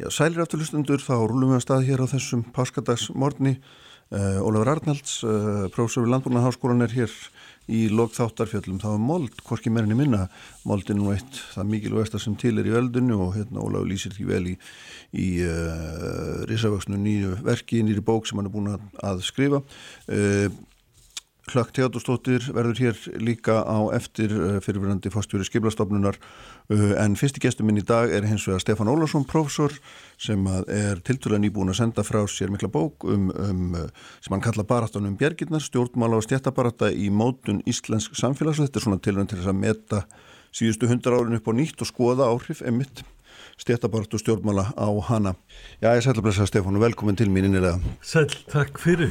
Já, sælir afturlustundur, þá rúlum við að stað hér á þessum páskadagsmorni. Uh, Ólafur Arnalds, uh, prófessor við Landbúnaháskólan er hér í lokþáttarfjöllum. Það var mold, hvorki meirinni minna. Mold er nú eitt það mikilvægsta sem til er í veldunni og hérna Ólafur lýsir því vel í, í uh, risavöksnu nýju verki, nýri bók sem hann er búin að, skrifa. Klökk Teatóstóttir verður hér líka á eftir fyrirverandi fórstjóri skiplastofnunar Uh, en fyrsti gestur minn í dag er hins vegar Stefan Ólarsson, professor sem er tilturlega nýbúin að senda frá sér mikla bók um, um uh, sem hann kalla baráttan um bjergirnar, stjórnmála og stjættabarata í mótun íslensk samfélags þetta er svona tilvæm til þess að meta síðustu hundra árin upp á nýtt og skoða áhrif emitt stjættabaratu stjórnmála á hana. Já, ég sætla að blessa Stefan og velkomin til mín innilega. Sæl, takk fyrir.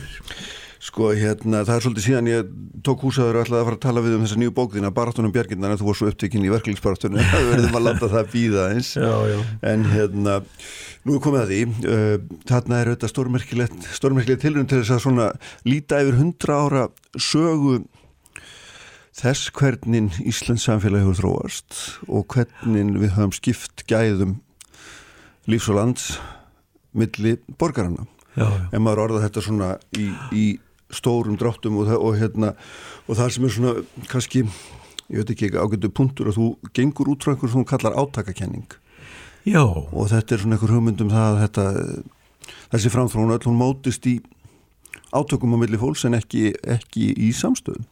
Sko hérna það er svolítið síðan ég tók húsaður og ætlaði að fara að tala við um þessa nýju bókðina Barátunum Björginnar en þú var svo upptekinn í verklingsbarátunum það verðum að landa það býða eins já, já. en hérna nú er komið að því uh, þarna er þetta stórmerkilegt stórmerkilegt tilrönd til þess að svona líta yfir hundra ára sögu þess hvernig Íslands samfélag hefur þróast og hvernig við höfum skipt gæðum lífs og lands milli borgarana Já, en maður orða þetta svona í, í stórum dráttum og, og, hérna, og það sem er svona kannski, ég veit ekki, ágættu punktur að þú gengur út frá einhver sem þú kallar átakakenning Já. og þetta er svona einhver hugmyndum það að þetta, þessi framþrónu öll hún mótist í átökum á milli fólks en ekki, ekki í samstöðu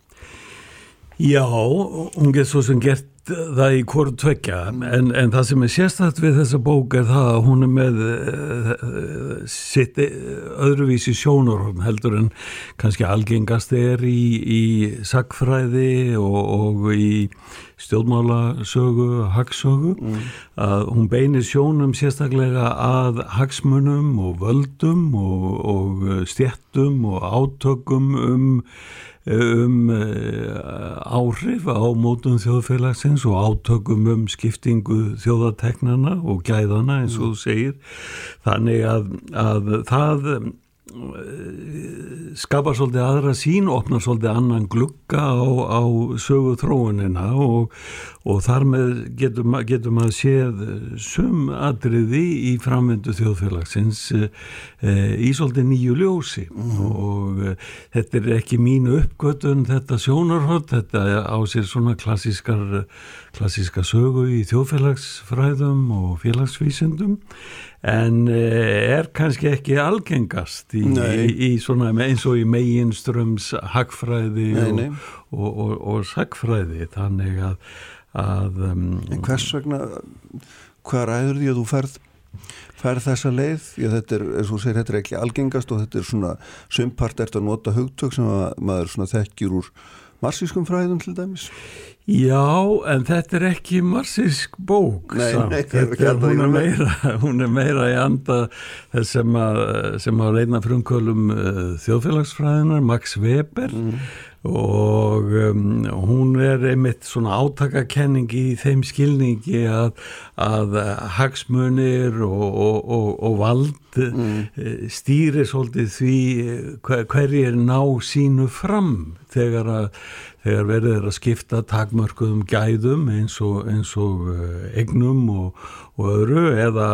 Já, hún getur svo sem gert það í hvort tvekja en, en það sem er sérstætt við þessa bók er það að hún er með uh, sitt uh, öðruvísi sjónarhóðum heldur en kannski algengast er í, í sagfræði og, og í stjórnmálasögu, hagsögu mm. að hún beinir sjónum sérstaklega að hagsmunum og völdum og, og stjettum og átökum um um uh, áhrif á mótum þjóðfélagsins og átökum um skiptingu þjóðateknana og gæðana eins og þú segir. Þannig að, að það skapar svolítið aðra sín opnar svolítið annan glugga á, á sögu þróunina og, og þar með getur, getur maður séð sum atriði í framvendu þjóðfélagsins e, í svolítið nýju ljósi mm. og e, þetta er ekki mínu uppgötun þetta sjónarhótt, þetta á sér svona klassískar klassíska sögu í þjóðfélagsfræðum og félagsvísindum en eh, er kannski ekki algengast í, í, í svona eins og í meginströms hagfræði nei, nei. og, og, og, og sagfræði þannig að, að um, En hvers vegna hvað ræður því að þú ferð ferð þessa leið, já þetta er eins og segir, þetta er ekki algengast og þetta er svona sumpart ert að nota hugtök sem að maður svona þekkjur úr marsískum fræðum til dæmis? Já, en þetta er ekki marxísk bók nei, nei, er, hún, er meira, hún er meira í anda þess sem að, sem að reyna frumkvölum uh, þjóðfélagsfræðinar Max Weber. Mm. Og um, hún er einmitt svona átakakenning í þeim skilningi að, að hagsmunir og, og, og, og vald mm. Uh, stýri svolítið því hver, hverjir ná sínu fram þegar að þegar verður að skipta takmörkuðum gæðum eins og, eins og eh, egnum og, og öðru eða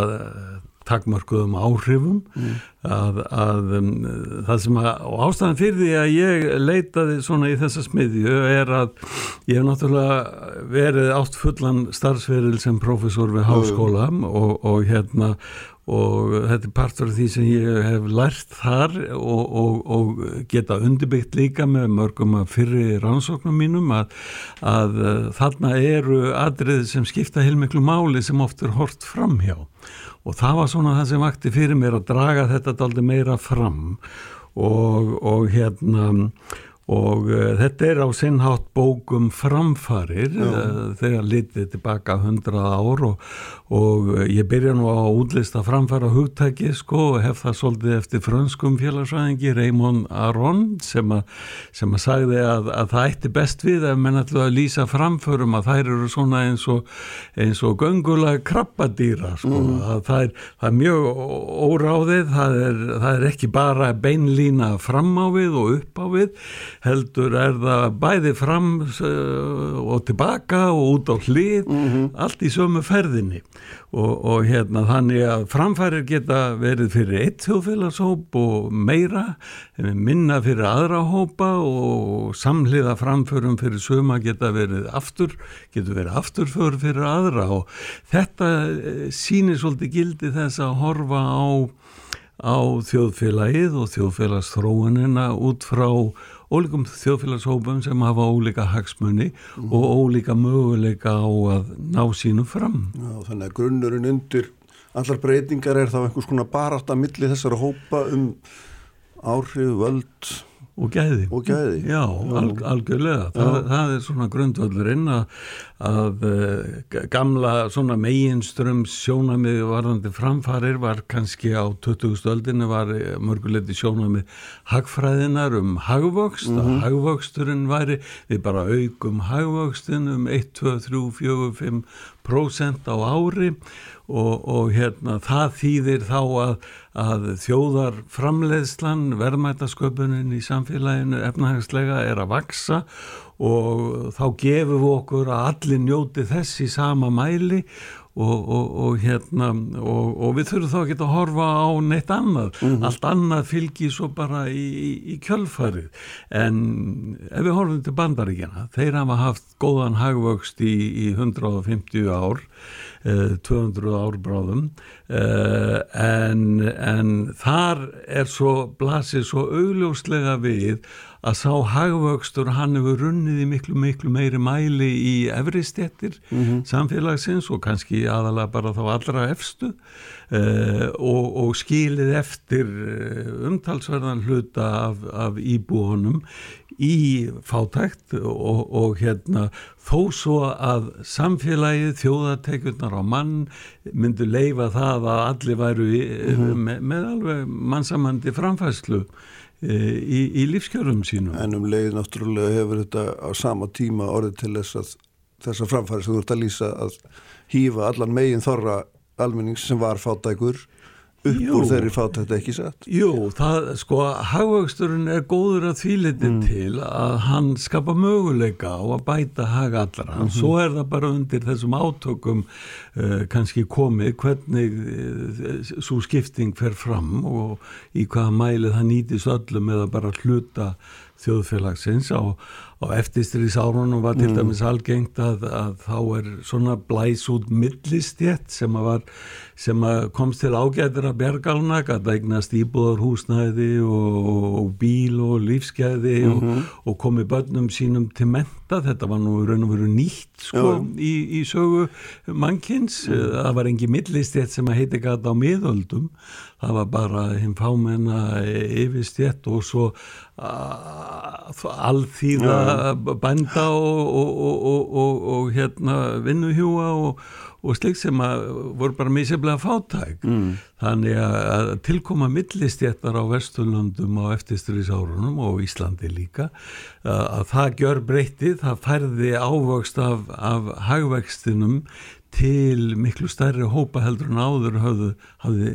takmörkuðum áhrifum mm. að, að um, það sem að og ástæðan fyrir því að ég leitaði svona í þessa smiðju er að ég hef náttúrulega verið átt fullan starfsveril sem profesor við háskóla mm. og, og hérna og þetta er partur af því sem ég hef lært þar og, og, og geta undirbyggt líka með mörgum að fyrri rannsóknum mínum að, að þarna eru aðrið sem skipta heilmiklu máli sem oft er hort fram hjá og það var svona það sem vakti fyrir mér að draga þetta daldi meira fram. Og, og hérna og uh, þetta er á sinnhátt bókum framfarir uh, þegar litið tilbaka hundrað ár og, og uh, ég byrja nú að útlista framfara hugtæki sko og hef það svolítið eftir frönskum félagsvæðingi Raymond Aron sem að, sem að sagði að, að það ætti best við ef menn ætlu að lýsa framförum að þær eru svona eins og eins og göngulega krabbadýra sko mm. að það er, það er mjög óráðið það er, það er ekki bara beinlína fram á við og upp á við heldur er það bæði fram uh, og tilbaka og út á hlið allt í sömu ferðinni. Og, og hérna þannig að framfærir geta verið fyrir eitt þjóðfélagshóp og meira minna fyrir aðra hópa og samhliða framförum fyrir söma geta verið aftur, getur verið afturför fyrir aðra. Og þetta eh, sýnir svolítið gildi þess að horfa á, á þjóðfélagið og þjóðfélagsþróunina út frá ólíkum þjóðfélagshópum sem hafa ólíka hagsmunni mm. og ólíka möguleika á að ná sínum fram. Já, þannig að grunnurinn undir allar breytingar er þá einhvers konar barátt að milli þessara hópa um áhrif, völd og gæði, og gæði. já, alg, algjörlega það, það er svona grundvöldurinn að, að uh, gamla svona meginströms sjónamiði varðandi framfarir var kannski á 20. öldinu var mörguleiti sjónamið hagfræðinar um hagvöxt mm -hmm. að hagvöxturinn væri við bara aukum hagvöxtin um 1, 2, 3, 4, 5 prósent á ári og, og hérna það þýðir þá að, að þjóðar framleiðslan, verðmætasköpunin í samfélaginu efnahagslega er að vaksa og þá gefum við okkur að allir njóti þess í sama mæli og, og, og hérna og við þurfum þá ekki að horfa á neitt annað, mm -hmm. allt annað fylgir svo bara í, í, í kjölfarið en ef við horfum til bandaríkjana, þeir hafa haft góðan hagvöxt í, í 150 ár 200 árbráðum en, en þar er svo blasið svo augljóslega við að sá hagvöxtur hann hefur runnið í miklu miklu meiri mæli í efristettir mm -hmm. samfélagsins og kannski aðalega bara þá allra efstu uh, og, og skilið eftir umtalsverðan hluta af, af íbúhonum í fátækt og, og hérna þó svo að samfélagið þjóðatekjurnar á mann myndu leifa það að allir væru í, mm -hmm. með, með alveg mannsamandi framfæslu í, í lífskjörum sínum. En um leið náttúrulega hefur þetta á sama tíma orðið til þess að þessar framfæri sem þú ert að lýsa að hýfa allan megin þorra almennings sem var fátækur upp Jú. úr þeirri fátækt ekki satt Jú, það, sko, hagvöxturinn er góður að þvílitin mm. til að hann skapa möguleika á að bæta haga allra, mm -hmm. svo er það bara undir þessum átökum uh, kannski komið hvernig uh, svo skipting fer fram og í hvaða mælið það nýtist öllum eða bara hluta þjóðfélagsins á, á eftirstrís árunum var til mm. dæmis algengt að, að þá er svona blæs út millistjett sem að var sem komst til ágæðir að bergalna að eignast íbúðar húsnæði og, og bíl og lífsgæði mm -hmm. og, mhm. og komi börnum sínum til menta, þetta var nú raun og veru nýtt sko í, í sögu mannkins, mm. það var engi millistjett sem að heiti gata á miðöldum það var bara hinn fámenna yfirstjett og svo alþýða bænda og, og, og hérna vinnuhjúa og og slik sem að voru bara misjaflega fátæk. Mm. þannig að tilkoma millistjéttar á Vesturlundum á eftirstyrðisárunum og Íslandi líka að það gjör breytið, það færði ávöxt af, af hagvextinum til miklu stærri hópa heldur en áður hafði, hafði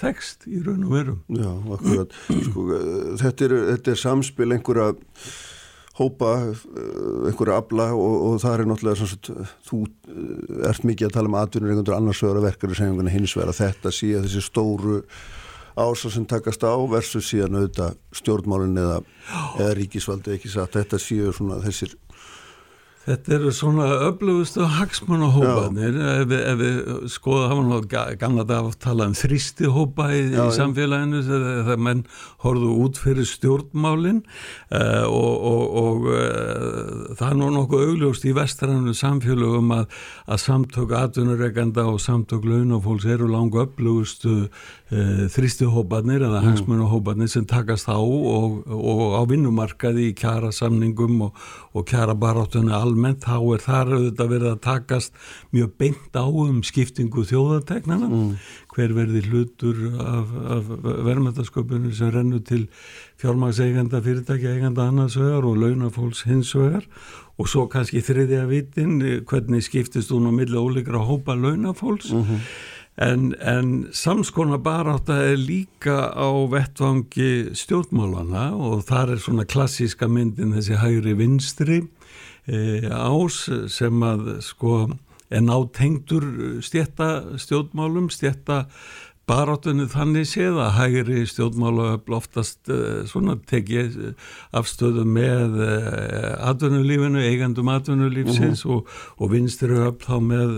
þekst í raun og verum Já, akkurat. Sko, þetta, er, þetta er samspil einhverja hópa eh, einhverja abla og, og það er náttúrulega svona, þú eh, ert mikið að tala um atvinnur einhvern annars vegar að verkar í segjumina hins vegar að þetta að þessi stóru ása sem takast á versus síðan auðvitað stjórnmálinn eða, eða ríkisvaldi ekki satt. Þetta séu svona þessir Þetta eru svona öflugustu hagsmannahópanir ef, ef við skoða, var náttúrulega gamla dag að tala um þrýstihópa í, í samfélaginu þegar menn horfðu út fyrir stjórnmálin. Uh, og, og, og uh, það er nú nokkuð augljóst í vestrannu samfélagum að, að samtök atvinnureikanda og samtök launafólks eru langu öflugustu uh, þrýstihópanir eða mm. hagsmannahópanir sem takast á og, og á vinnumarkaði í kjara samningum og kjara baráttunni alveg almennt þá er þar auðvitað verið að takast mjög beint á um skiptingu þjóðategnana mm. hver verði hlutur af, af verðmættasköpunum sem rennur til fjármagseiganda, fyrirtækja eiganda annars vegar og launafólks hins vegar og svo kannski þriðja vitin hvernig skiptist hún á milli ólíkra hópa launafólks mm -hmm. En, en samskona baráta er líka á vettvangi stjórnmálana og þar er svona klassíska myndin þessi hægri vinstri ás sem að sko er nátengtur stjætta stjórnmálum, stjætta barátunni þannig séð að hægri stjórnmála oftast uh, svona tekið afstöðu með uh, atvinnulífinu, eigandum atvinnulífsins mhm. -huh. og, og vinstri upp þá með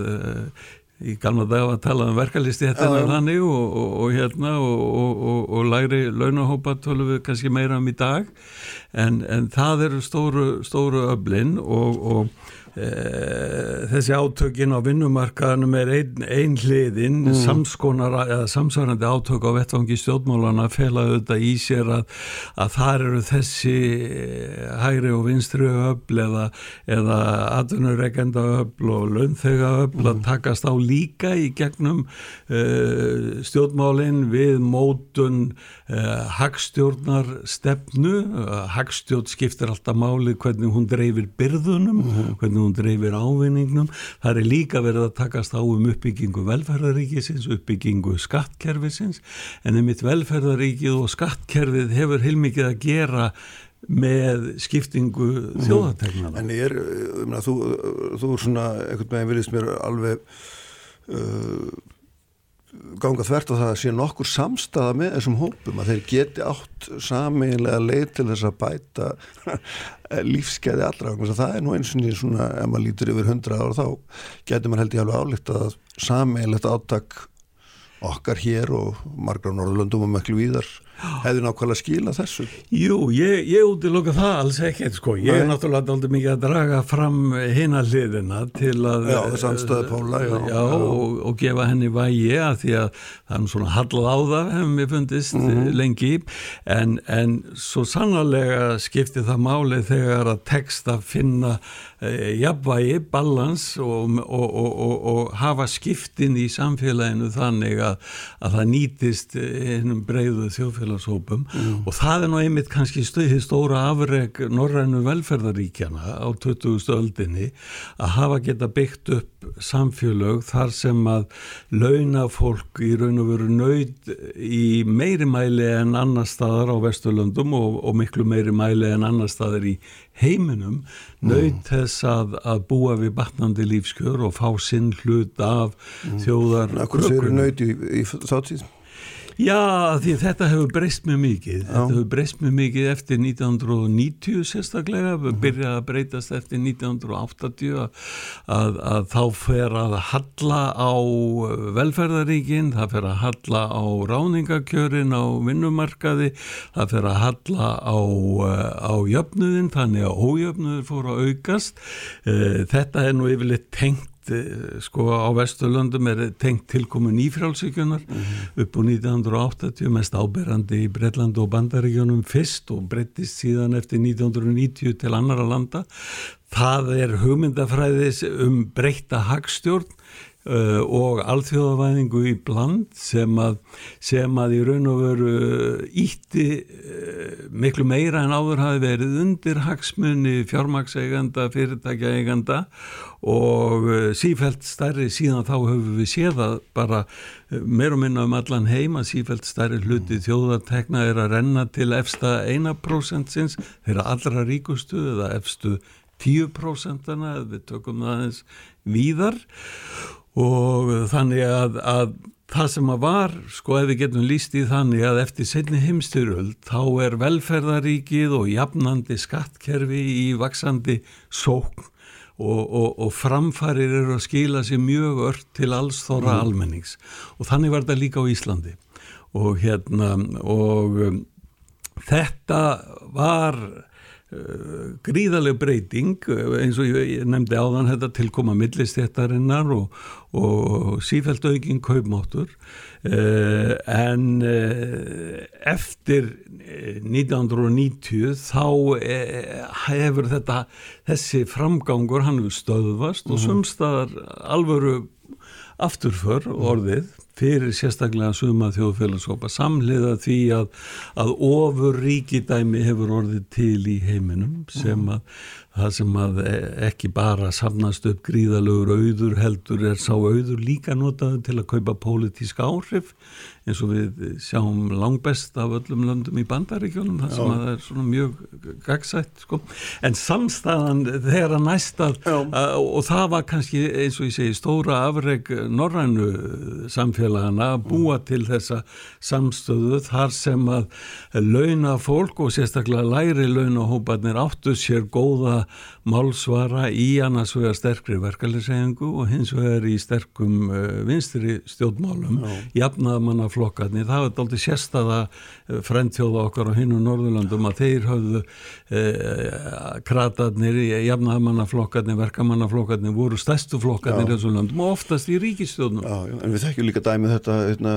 í gamla dag að tala um verkalisti þetta er þannig og, og, og hérna og læri launahópa tölum við kannski meira um í dag. En, en það eru stóru, stóru öflin og þessi átökin á vinnumarkaðanum er einn ein hliðin mm. samskonar eða samsvarandi átök á vettvangi stjórnmálana felaðu þetta í sér að, að þar eru þessi eh, hægri og vinstri öfl eða, eða atvinnureikenda öfl og launþega öfl mm. að takast á líka í gegnum uh, stjórnmálin við mótun hagstjórnar stefnu uh, hagstjórn skiptir alltaf máli hvernig hún dreifir byrðunum mm. hvernig hún dreifir ávinningnum. Það er líka verið að takast á um uppbyggingu velferðaríkisins, uppbyggingu skattkerfisins en einmitt velferðaríkið og skattkerfið hefur heilmikið að gera með skiptingu mhm. þjóðategnana. En ég er, um, þú, þú er svona, ekkert með einn viljast mér alveg uh, ganga þvert á það að sé nokkur samstaða með þessum hópum að þeir geti átt samiðilega leið til þess að bæta lífskeiði allra. Það er nú eins og svona ef maður lítur yfir hundra ára þá getur maður held ég alveg álíkt að samiðilegt áttak okkar hér og margra á Norðurlöndum og möklu víðar hefði nákvæmlega skila þessu? Jú, ég, ég útiloka það alls ekkert sko, ég Nei. er náttúrulega aldrei mikið að draga fram hina hliðina til að já, póla, já, já, og, og gefa henni vægi að því að það er svona hallað á það hefum við fundist mm -hmm. lengi. En, en svo sannarlega skipti það máli þegar að text að finna e, jafnvægi, balans og, og, og hafa skiptin í samfélaginu þannig að, að það nýtist hennum breyðu þjóðfélag samfélagshópum mm. og það er nú einmitt kannski stöðið stóra afreg norrænu velferðaríkjana á 20. öldinni að hafa geta byggt upp samfélög þar sem að launa fólk í raun og veru nöyð í meiri mæli en annar staðar á Vesturlöndum og, og miklu meiri mæli en annar staðar í heiminum nöyð mm. þess að, að búa við batnandi lífskjör og fá sinn hlut af mm. þjóðar Akkur séu nöyð í, í þáttíð? Já, því þetta hefur breyst mjög mikið. Já. Þetta hefur breyst mjög mikið eftir 1990 sérstaklega, mm -hmm. byrjaði að breytast eftir 1980 að, að, að þá fer að halla á velferðaríkin, það fer að halla á ráningakjörin á vinnumarkaði, það fer að halla á, á jöfnuðin, þannig að ójöfnuður fór að aukast. Eh, þetta er nú yfirleitt tengt Eh, sko á Vesturlöndum er tengt tilkomu nýfrálsíkunar mm -hmm. upp á 1980 mest áberandi í Breitland og Bandaríkjónum fyrst og breyttist síðan eftir 1990 til annara landa það er hugmyndafræðis um breytta hagstjórn Uh, og alþjóðavæðingu í bland sem að, sem að í raun og veru ítti uh, miklu meira en áður hafi verið undir hagsmunni fjármakseganda, fyrirtækjaeganda og uh, sífælt stærri. Síðan þá höfum við séð að bara meir og minna um allan heima sífælt stærri hluti þjóðartekna er að renna til efsta 1% sinns þeirra allra ríkustu eða efstu 10% við tökum það eins víðar og þannig að, að það sem að var, sko ef við getum líst í þannig að eftir setni heimstyröld þá er velferðaríkið og jafnandi skattkerfi í vaksandi sókn og, og, og framfarir eru að skila sér mjög ört til alls þóra mm. almennings og þannig var þetta líka á Íslandi og hérna og um, þetta var gríðarlega breyting uh, eins og ég nefndi áðan þetta tilkoma millistéttarinnar og, og sífælt aukinn kaupmáttur uh, en eftir 1990 þá hefur þetta þessi framgangur hann stöðvast mm -hmm. og mhm. sumstaðar alvöru afturför orðið fyrir sérstaklega suma þjóðfélagshópa samliða því að, að ofur ríkidæmi hefur orðið til í heiminum sem að það sem að e, ekki bara samnast upp gríðalögur auður heldur er sá auður líka notaður til að kaupa pólitíska áhrif eins og við sjáum langbest af öllum löndum í bandaríkjónum það sem að það er svona mjög gagsætt sko. en samstæðan þegar að næsta og það var kannski eins og ég segi stóra afreg norrænu samfélagana að búa til þessa samstöðu þar sem að launa fólk og sérstaklega læri launahópanir áttu sér góða málsvara í annars vegar sterkri verkefliðsegingu og hins vegar í sterkum uh, vinstri stjórnmálum. Jafnaða manna flokkarnir, það var aldrei sérstaða uh, frendþjóða okkar á hinn og Norðurlandum að þeir höfðu uh, kratarnir, jafnaða manna flokkarnir, verkamanna flokkarnir voru stærstu flokkarnir í þessum landum og oftast í ríkistjónum. Já, já, en við þekkjum líka dæmið þetta hérna,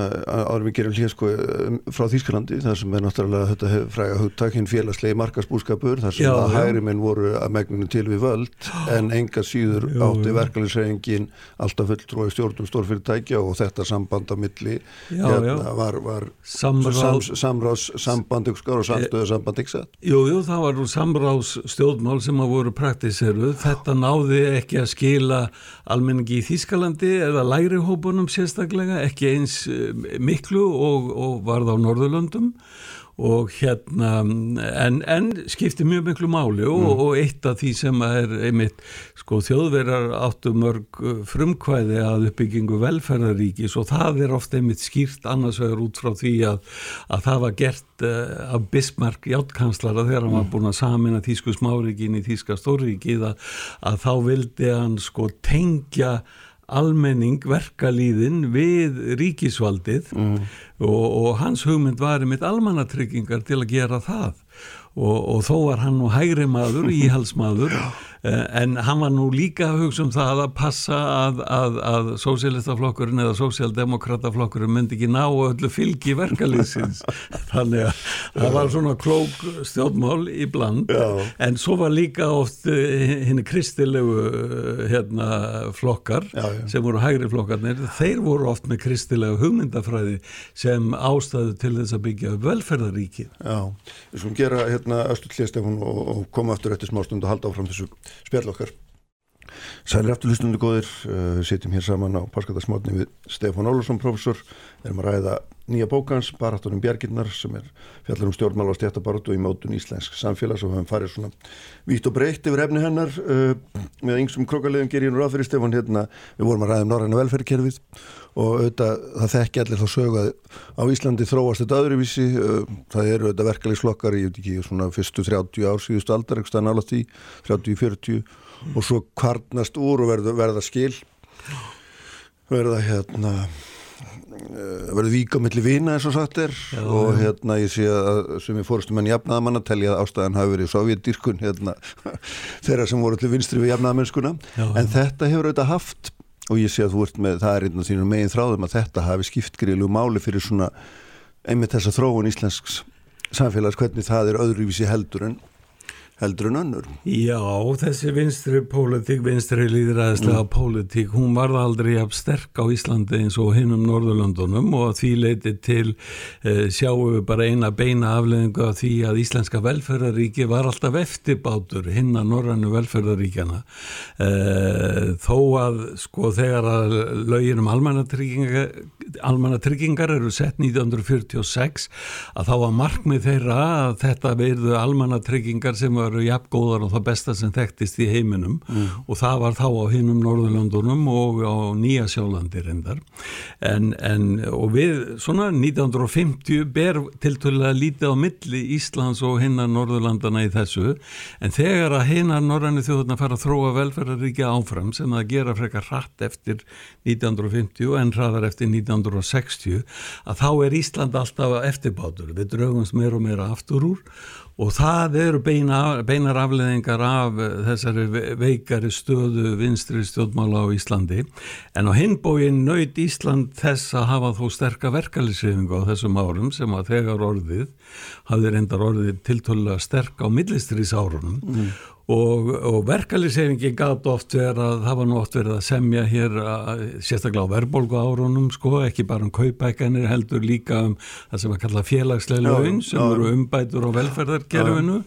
áður við gerum hlýja sko um, frá Þýskalandi, þar sem er náttúrulega þetta fræga hugtakinn félagslegi markasbúskapur, þar sem já, að hægri minn voru að megninu til við völd en enga síður jú, átti verkefliðsreifingin alltaf fulltrúi stjórnum stórfyrirtækja og þetta samband á milli já, hérna, já. var, var Samráð, samráðs samband ykkur og samstöðu samband ykkur Jú, jú, það var samráðs stjórnmál sem að voru praktiseruð þetta náði ekki að skila almenningi í Þískalandi eða læri hópunum sérstaklega, ekki eins eh, miklu og, og varð á Norðurlöndum og hérna en, en skiptir mjög miklu máli og, mm. og eitt af því sem er einmitt sko þjóðverðar áttu mörg uh, frumkvæði að uppbyggingu velferðaríkis og það er ofta einmitt skýrt annars vegar út frá því að, að það var gert uh, af Bismarck játkanslara þegar hann mm. var búin að samina Þísku smárikin í Þíska stórrikið að, að þá vildi hann sko tengja almenning verkalýðin við ríkisvaldið mm. og, og hans hugmynd var eitt almannatryggingar til að gera það og, og þó var hann nú hægri maður, íhalsmaður en hann var nú líka að hugsa um það að passa að, að, að sósélistaflokkurinn eða sóséldemokrataflokkurinn myndi ekki ná öllu fylgi verkalýsins þannig að það var svona klók stjórnmál í bland. Já. en svo var líka oft eh, kristilegu eh, hérna, flokkar já, já. sem voru hægri flokkarnir, þeir voru oft með kristilegu hugmyndafræði sem ástæðu til þess að byggja velferðaríki Já, við skulum gera hérna östu hlýjastefun og, og koma aftur eftir smástund og halda áfram þessu spjall okkar. Sælir afturlustundu góðir, uh, sitjum hér saman á Páskatarsmátni við Stefán Ólarsson professor, erum að ræða nýja bókans, Barátunum Bjarginnar sem er fjallar um stjórnmál og stjættabarátu í mótun íslensk samfélags og við höfum farið svona vítt og breytt yfir efni hennar uh, með yngsum krokalegum gerir nú ráð fyrir Stefán hérna, við vorum að ræða um norræna velferðkerfið og auðvitað það þekki allir þá sögað á Íslandi þróast þetta öðruvísi. Það eru auðvitað verkefliðslokkar í ekki, svona fyrstu 30 ár síðustu aldar eitthvað nála því, 30-40 mm. og svo kvarnast úr og verða, verða skil. Verða hérna verður vika mellir vina eins og sagt er. Já, og hérna ég sé að sem ég fórstum en jafnaðamann að telja að ástæðan hafi verið sovjetdýrkun hérna, þeirra sem voru allir vinstri við jafnaðamennskuna en þetta hefur auðvitað haft og ég sé að þú ert með, það er einn af þínum megin þráðum að þetta hafi skipt grílu máli fyrir svona einmitt þessa þróun íslensks samfélags, hvernig það er öðruvísi heldur en heldur en önnur. Já, þessi vinstri pólitík, vinstri líðræðislega mm. pólitík, hún var aldrei af sterk á Íslandi eins og hinn um Norðurlandunum og því leiti til eh, sjáum við bara eina beina afleðingu af því að Íslenska velferðaríki var alltaf eftirbátur hinn að Norrannu velferðaríkjana eh, þó að sko þegar að lögin um almannatryggingar, almannatryggingar eru sett 1946 að þá var markmið þeirra að þetta verðu almannatryggingar sem var eru jafngóðar og það besta sem þekktist í heiminum. Mm. og það var þá á hinnum Norðurlandunum og á Nýja Sjálandi reyndar. En, en og við svona 1950 ber tiltölulega lítið á milli Íslands og hinnar Norðurlandana í þessu. En þegar að hinnar Norrænu þjóðurna fara að þróa velferðaríkja áfram sem að gera frekar hratt eftir 1950 en hraðar eftir 1960 að þá er Ísland alltaf eftirbátur. Við draugumst meira og meira aftur úr og það eru beina, beinar afleðingar af þessari veikari stöðu vinstri stjórnmála á Íslandi en á hinbóin nöyt Ísland þess að hafa þó sterka verkefliðsrifingu á þessum árum sem að þegar orðið hafði reyndar orðið tiltölulega sterk á millistrís árunum mm. Og, og verkalisefingin gæti oft verið að það var nú oft verið að semja hér að, sérstaklega á verðbólgu árunum sko, ekki bara um kaupækanir heldur líka um það sem að kalla félagslega laun sem eru umbætur á velferðarkerfinu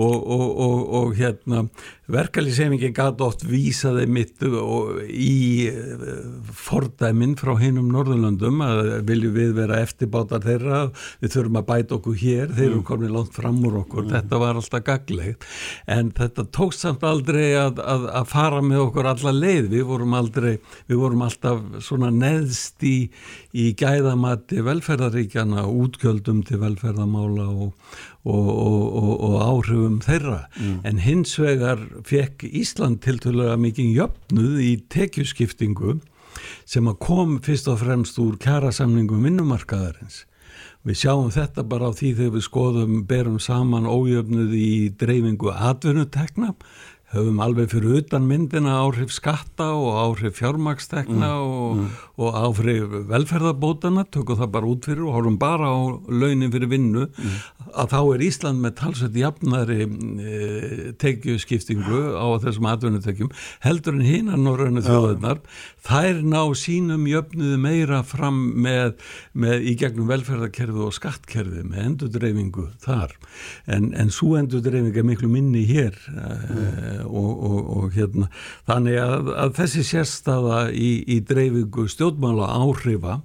og, og, og hérna verkalisefingin gæti oft vísaði mitt í eh, fordæminn frá hinnum Norðurlandum að viljum við vera eftirbátar þeirra við þurfum að bæta okkur hér þeir eru mm. komin langt fram úr okkur, mm. þetta var alltaf gaglegt en þetta þetta tókst samt aldrei að, að, að fara með okkur alla leið, við vorum aldrei við vorum alltaf svona neðst í, í gæðamatti velferðaríkjana, útgjöldum til velferðamála og, og, og, og áhrifum þeirra. Mm. en hins vegar fekk Ísland til tulega mikið jöfnuð í tekjuskiptingu sem að kom fyrst og fremst úr kærasamningum vinnumarkaðarins Við sjáum þetta bara á því þegar við skoðum, berum saman ójöfnuð í dreifingu atvinnutekna höfum alveg fyrir utan myndina áhrif skatta og áhrif fjármakstekna mm, og, mm. og áhrif velferðarbótana, tökum það bara út fyrir og horfum bara á launin fyrir vinnu mm. að þá er Ísland með talsveit jafnari e, tekjuskiptingu á þessum atvinnutekjum heldur en hinn að norrönu þjóðunar þær ná sínum jöfnuðu meira fram með, með í gegnum velferðarkerfi og skattkerfi með endurdreyfingu þar. En, en svo endurdreyfing er miklu minni hér e, og, og, og hérna. Þannig að, að þessi sérstaða í, í dreifingu stjórnmála áhrifa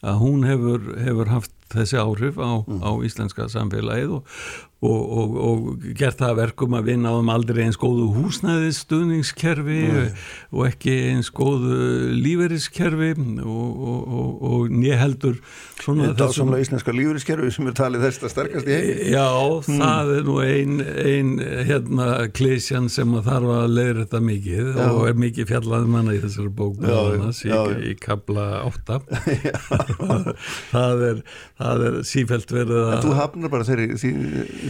að hún hefur, hefur haft þessi áhrif á, mm. á íslenska samfélagið og, og, og, og gert það verkum að við náðum aldrei eins góðu húsnæðisstuðningskerfi mm. og ekki eins góðu líferiskerfi og nýja heldur Þetta svona íslenska líferiskerfi sem er talið þess að sterkast í heim Já, mm. það er nú einn ein, hérna klísjan sem að þarf að leiður þetta mikið já. og er mikið fjallað manna í þessari bók í, í kabla 8 það er það er sífælt verið að En þú hafnar bara þeirri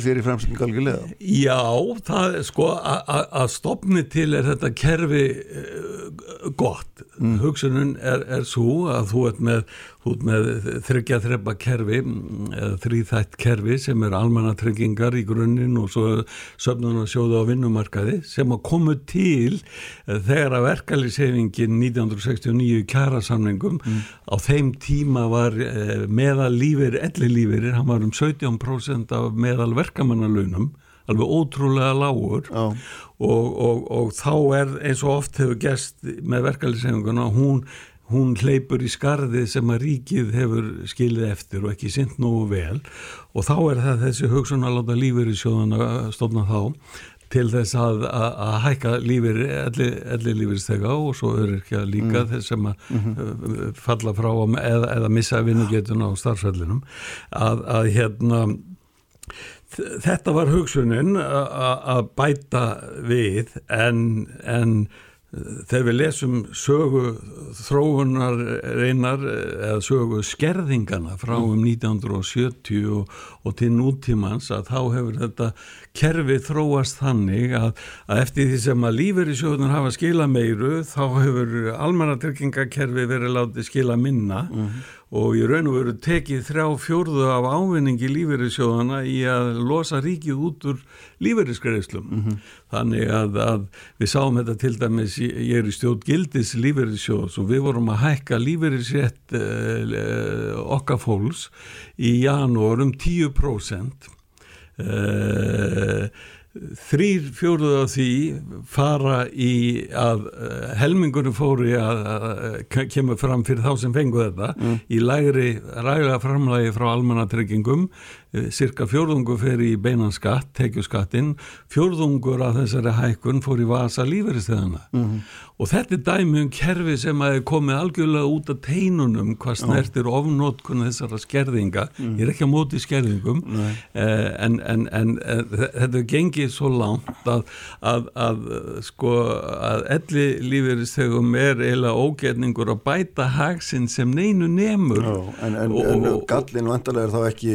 þeirri framsynning algjörlega Já, það er sko að stopni til er þetta kerfi uh, gott mm. hugsunum er, er svo að þú ert með út með þryggja þreppa kerfi eða þrýþætt kerfi sem er almannatryggingar í grunninn og svo söfnun og sjóðu á vinnumarkaði sem að komu til þegar að verkalisefingin 1969 kjara samningum mm. á þeim tíma var eh, meðal lífir, elli lífir hann var um 17% af meðal verkamannalunum alveg ótrúlega lágur oh. og, og, og þá er eins og oft hefur gæst með verkalisefinguna hún hún hleypur í skarði sem að ríkið hefur skilið eftir og ekki synd nógu vel og þá er það þessi hugsun að láta lífur í sjóðana stofna þá til þess að, að, að hækka lífur, elli, lífurstega og svo að líka mm. þess sem að mm -hmm. falla frá eða, eða missa vinnugetuna á starfsvellinum að, að hérna þetta var hugsunin að bæta við en en þegar við lesum sögu þróunar reynar eða sögu skerðingana frá mm. um 1970 og, og til nútímans að þá hefur þetta kerfi þróast þannig að, að eftir því sem að lífur í sjóðunar hafa skila meiru þá hefur almannatryggingakerfi verið látið skila minna mm og í raun og veru tekið þrjá fjórðu af ávinningi lífeyrissjóðana í að losa ríkið út úr lífeyrisgreifslum. Mm -hmm. Þannig að, að við sáum þetta til dæmis, ég er í stjórn gildis lífeyrissjóðs og við vorum að hækka lífeyrisrétt eh, okkar fólks í janúar um 10%. Eh, þrýr fjóruð af því fara í að uh, helmingunum fóri að, að kemur fram fyrir þá sem fengu þetta mm. í lægri ræða framlægi frá almannatryggingum Eh, cirka fjörðungur fer í beinan skatt, tekjuskattin, fjörðungur af þessari hækkun fór í vasa lífeyristeðana mm -hmm. og þetta er dæmi um kerfi sem að komið algjörlega út af teinunum hvað snertir oh. ofnótkun þessara skerðinga, mm. ég er ekki á móti skerðingum eh, en, en, en eh, þetta gengir svo langt að, að, að sko að elli lífeyristegum er eiginlega ógerningur að bæta haksinn sem neinu nemur oh, En, en, en gallin vantarlega er þá ekki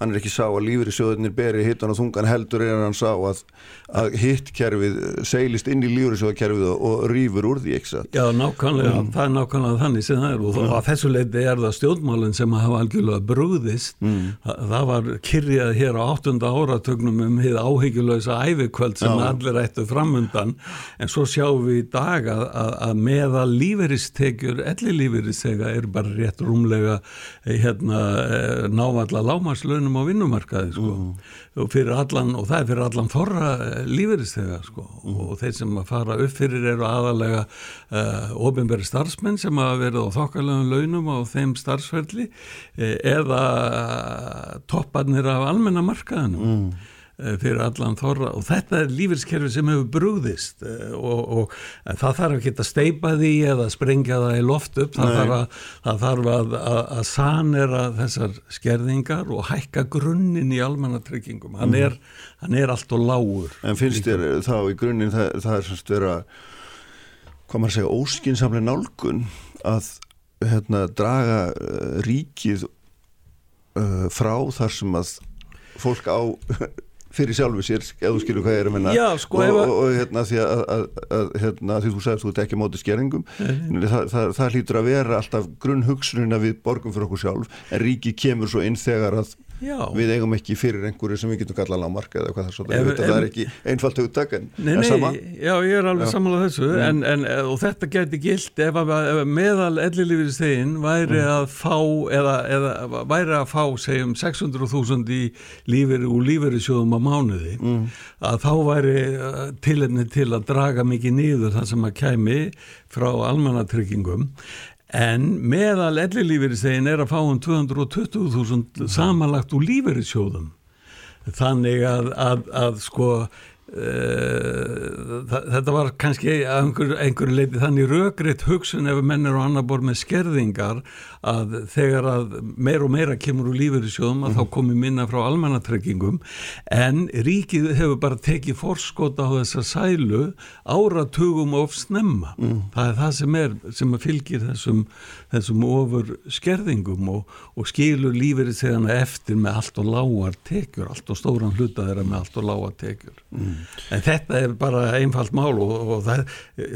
hann er ekki sá að lífri sjóðunir beri hittan og þungan heldur er hann sá að, að hittkerfið seilist inn í lífri sjóðkerfið og, rýfur úr því ekki Já, nákvæmlega, Já. það er nákvæmlega þannig sem það er og Já. að þessu leiti er það stjórnmálinn sem hafa algjörlega brúðist mm. það, það var kyrjað hér á 8. áratögnum um hið áhyggjulösa æfikvöld sem Já. allir ættu framundan en svo sjáum við í dag að, að, að meða líferistekjur, elli líferistega er bara rétt rúmlega eh, hérna, eh, návalla lámarslönum á vinnumarkaði sko. mm. og, allan, og það er fyrir allan þorra eh, lífeyriðstega sko. mm. og þeir sem að fara upp fyrir eru aðalega uh, ofinbæri starfsmenn sem að verða á þokkalögum launum á þeim starfsverðli eða topparnir af almennamarkaðinum mm. Eh, fyrir allan þorra. Og þetta er lífeyrskerfi sem hefur brúðist eh, og, og það þarf ekki að steipa því eða sprengja það í loft upp. Það Nei. þarf, að, það þarf að, að, að sanera þessar skerðingar og hækka grunninn í almannatryggingum. Hann, mm. hann er allt og lágur. En finnst þér þá í grunninn það, það er semst vera hvað maður segja óskinsamlega nálgun að hérna, draga uh, ríkið uh, frá þar sem að fólk á fyrir sjálfu sér, ef þú skilur hvað ég er að Já, sko, og, og, og hérna því að, að, að hérna, því þú sagðist þú ert ekki mótið skeringum það, það, það hlýtur að vera alltaf grunn hugsununa við borgum fyrir okkur sjálf en ríki kemur svo inn þegar að Já. við eigum ekki fyrir einhverju sem við getum kallað lágmarka eða hvað það er svona, ef, það er ekki einfalt hugtak en nei, nei, sama Já, ég er alveg samanlega þessu mm. en, en, og þetta geti gilt ef, ef meðal ellilífið stegin væri mm. að fá eða, eða væri að fá segjum 600.000 í lífeyri og lífeyrisjóðum á mánuði mm. að þá væri uh, tilhefni til að draga mikið nýður það sem að kæmi frá almannatryggingum en meðal ellilífeyristegin er að fá um 220.000 samanlagt úr lífeyrissjóðum. Þannig að, að, að sko þetta var kannski einhverju einhver leiti þannig röggriðt hugsun ef mennir og annar bor með skerðingar að þegar að meir og meira kemur úr lífur í sjóðum að mm. þá mhm. komi minna frá almannatrekkingum en ríkið hefur bara tekið forskota á þessa sælu áratugum of snemma mm. það er það sem er sem fylgir þessum, þessum ofur skerðingum og, og skilur lífur í segana eftir með allt og lágar tekjur, allt og stóran hluta þeirra með allt og lágar tekjur mm. En þetta er bara einfalt mál og, og það,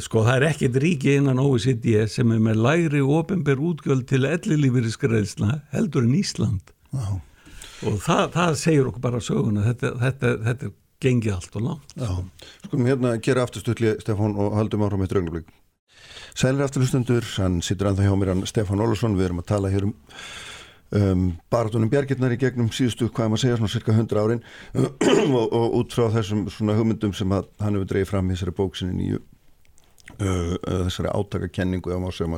sko, það er ekkit ríki innan OECD sem er með lægri ofinber útgjöld til ellilífyrirskreðsla heldur en Ísland. Já. Og það, það segir okkur bara söguna, þetta, þetta, þetta er gengið allt og langt. Já, skulum hérna gera afturstutli Stefán og haldum áhrá með draugnablik. Sælir afturlustendur, hann sittur anþá hjá mér hann Stefán Olsson, við erum að tala hér um um, baratunum bjargirnar í gegnum síðustu, hvað maður segja, svona cirka 100 árin. Og, og út frá þessum svona hugmyndum sem að, hann hefur dreyið fram í þessari bóksinni nýju uh, uh, þessari átakakenningu,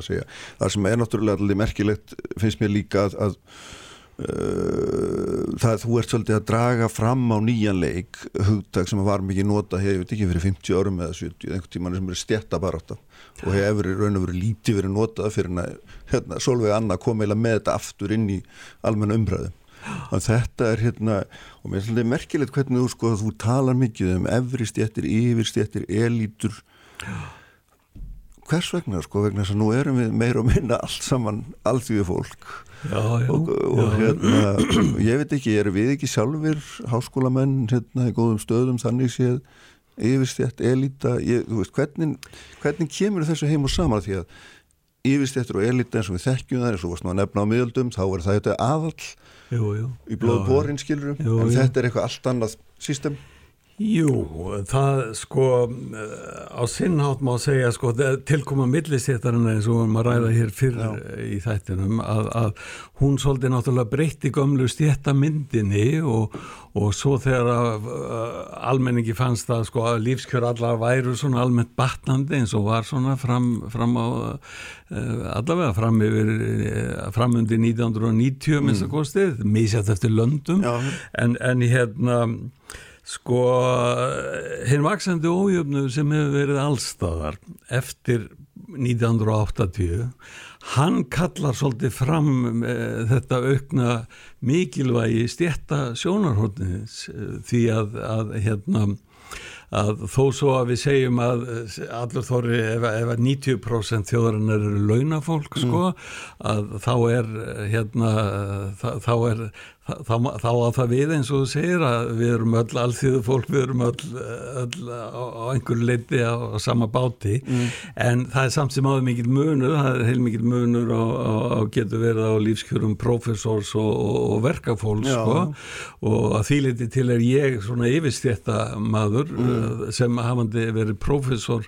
segja. Það sem er náttúrulega allir merkilegt finnst mér líka að, að Uh, það þú ert svolítið að draga fram á nýjan leik hugdag sem var mikið nota hér, ég veit ekki fyrir 50 árum eða 70, einhvern tíman sem er stjættabaráta og hefur raun og verið lítið verið notað fyrir að hérna, Solveig Anna kom eila með þetta aftur inn í almenna umræðu. Og þetta er hérna og mér er svolítið merkilegt hvernig þú sko þú talar mikið um efri stjættir, yfir stjættir elítur. Hvers vegna sko vegna þess að nú erum við meir og minna allt saman alþjóðu fólk já, já, og, og já, hérna ég veit ekki, erum við ekki sjálfur háskólamenn hérna í góðum stöðum þannig séð yfirstjætt, elita ég, veist, hvernig, hvernig kemur þessu heim og saman? Því að yfirstjættur og elita eins og við þekkjum það eins og varst maður nefna á miðaldum þá er það þetta aðall jú, jú. í blóðu borin skilurum en þetta er eitthvað allt annað system Jú, það sko á sinnhátt má segja sko tilkoma milliséttarinn eins og maður ræða hér fyrr Já. í þættinum að, að hún svolítið náttúrulega breytti gömlu stjættamyndinni og, og svo þegar að, uh, almenningi fannst að sko að lífskjör allar væru svona almennt batnandi eins og var svona fram, fram á uh, allavega fram yfir fram undir 1990 mm. minnst að kostið, mísjátt eftir löndum en, en hérna Sko, hinn vaksandi ójöfnu sem hefur verið allstaðar eftir 1980, hann kallar svolítið fram e, þetta aukna mikilvægi stjætta sjónarhóttins e, því að, að hérna að þó svo að við segjum að allur þóri ef, ef að 90% þjóðarinnar eru launafólk sko, mm. að þá er hérna þá er þá, þá að það við eins og þú segir að við erum öll alþjóðu fólk, við erum öll, öll á, á einhverju leiti á, á sama báti. Mm. en það er samt sem áður mikil munur, það er heil mikil munur og getur verið á lífskjörum profesors og, og verkafólks sko, og að því leiti til er ég svona yfirstjætta maður mm. sem hafandi verið profesor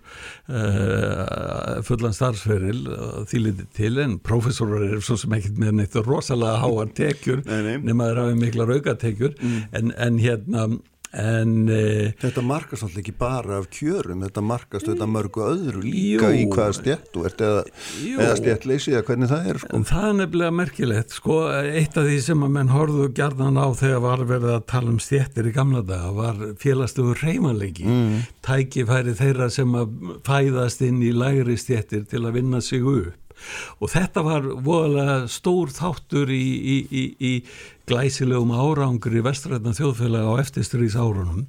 uh, fullan starfsferil því leiti til. En profesorar eru svo sem ekkert með neitt rosalega háar tekjur nema þeir hafi mikla raugatekjur mm. en, en hérna En, e, þetta markast alltaf ekki bara af kjörum þetta markast þetta mörgu öðru líka jú, í hvaða stjett þú ert eða, eða stjettleysi eða hvernig það er sko. það er nefnilega merkilegt sko, eitt af því sem að menn horfðu gerðan á þegar var verið að tala um stjettir í gamla daga var félagstöfur reymanleiki mm. tækifæri þeirra sem að fæðast inn í lægri stjettir til að vinna sig upp og þetta var voðalega stór þáttur í, í, í, í glæsilegum árangri vestræðna þjóðfélaga á eftirstrís árunum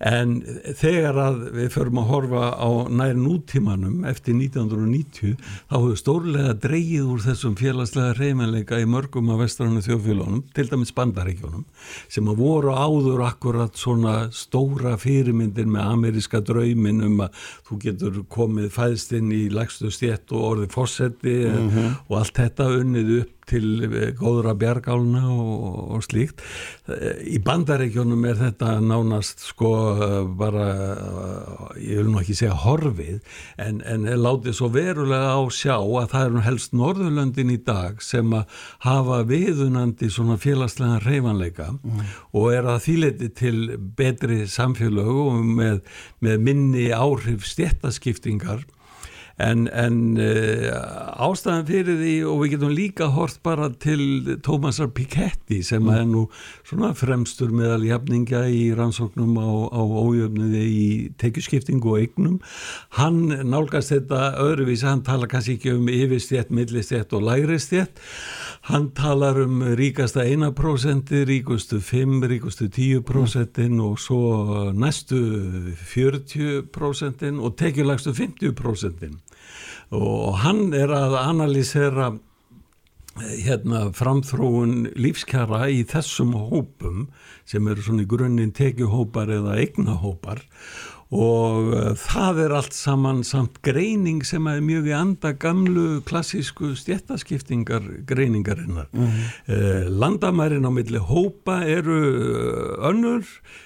en þegar að við förum að horfa á nær nútímanum eftir 1990 þá hefur stórlega dreyið úr þessum félagslega reymanleika í mörgum af vestræðna þjóðfélagunum, til dæmis bandaríkjónum sem að voru áður akkurat svona stóra fyrirmyndir með ameríska draumin um að þú getur komið fæðst inn í lagstu stjett og orðið fósetti mm -hmm. og allt þetta unnið upp til eh, góðra bjargáluna og, og slíkt. Í bandaríkjónum er þetta nánast sko bara, ég vil nú ekki segja horfið, en, en látið svo verulega á sjá að það eru helst Norðurlöndin í dag sem að hafa viðunandi svona félagslega reyfanleika mm. og er að þýleiti til betri samfélög og með, með minni áhrif stjættaskiptingar en, en uh, ástæðan fyrir því og við getum líka hort bara til Tómasar Piketty sem mm. er nú svona fremstur meðal jafninga í rannsóknum á, á ójöfniði í tekjuskiptingu og eignum hann nálgast þetta öðruvísi, hann tala kannski ekki um yfirstjett, millistjett og lægristjett hann talar um ríkasta 1%, ríkustu 5, ríkustu 10% mm. og svo næstu 40% og tekjulagstu 50% og hann er að analýsera eh, hérna framþróun lífskjara í þessum hópum sem eru svona í grunninn tekjuhópar eða eignahópar og uh, það er allt saman samt greining sem er mjög í anda gamlu klassísku stjættaskiptingar greiningarinnar mm -hmm. uh, landamærin á milli hópa eru önnur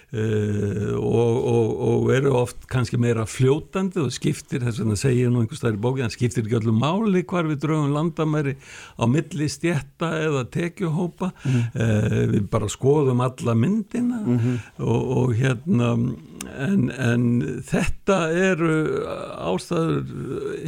Uh, og, og, og eru oft kannski meira fljótandi og skiptir þess að segja nú einhver staðar í bóki, það skiptir ekki öllum máli hvar við draugum landamæri á milli stjætta eða tekjuhópa mm. uh, við bara skoðum alla myndina mm -hmm. og, og hérna en, en þetta eru ástæður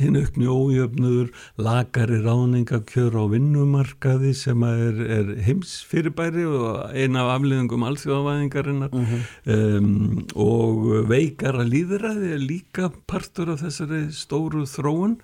hinn aukni ójöfnuður lagari ráðningakjör á vinnumarkaði sem er, er heims fyrirbæri og eina af afliðingum alþjóðavæðingarinnar. Mm -hmm um, og veikara líðræði er líka partur af þessari stóru þróun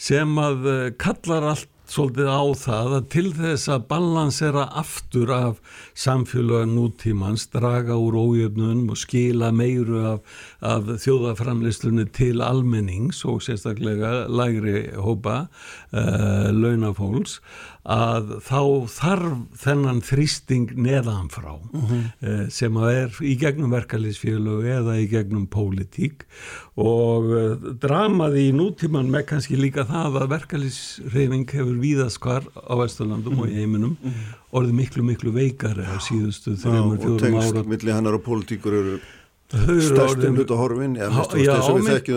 sem að eh, kallar allt svolítið á það að til þess að balansera aftur af samfélaga nútímans, draga úr ójöfnunum og skila meiru af, af þjóðaframlistunni til almennings og sérstaklega lægri hópa, uh, launafólks að þá þarf þennan þrýsting neðanfrá uh -huh. uh, sem að er í gegnum verkalýsfélög eða í gegnum pólitík og uh, dramaði í nútíman með kannski líka það að verkalýsreyfing hefur víðast hvar á Vesturlandum -huh. og í heiminum orðið miklu miklu veikar á síðustu þreymur fjórum ára. Og tengst millir hennar og pólitíkur eru stærstum hlut á horfin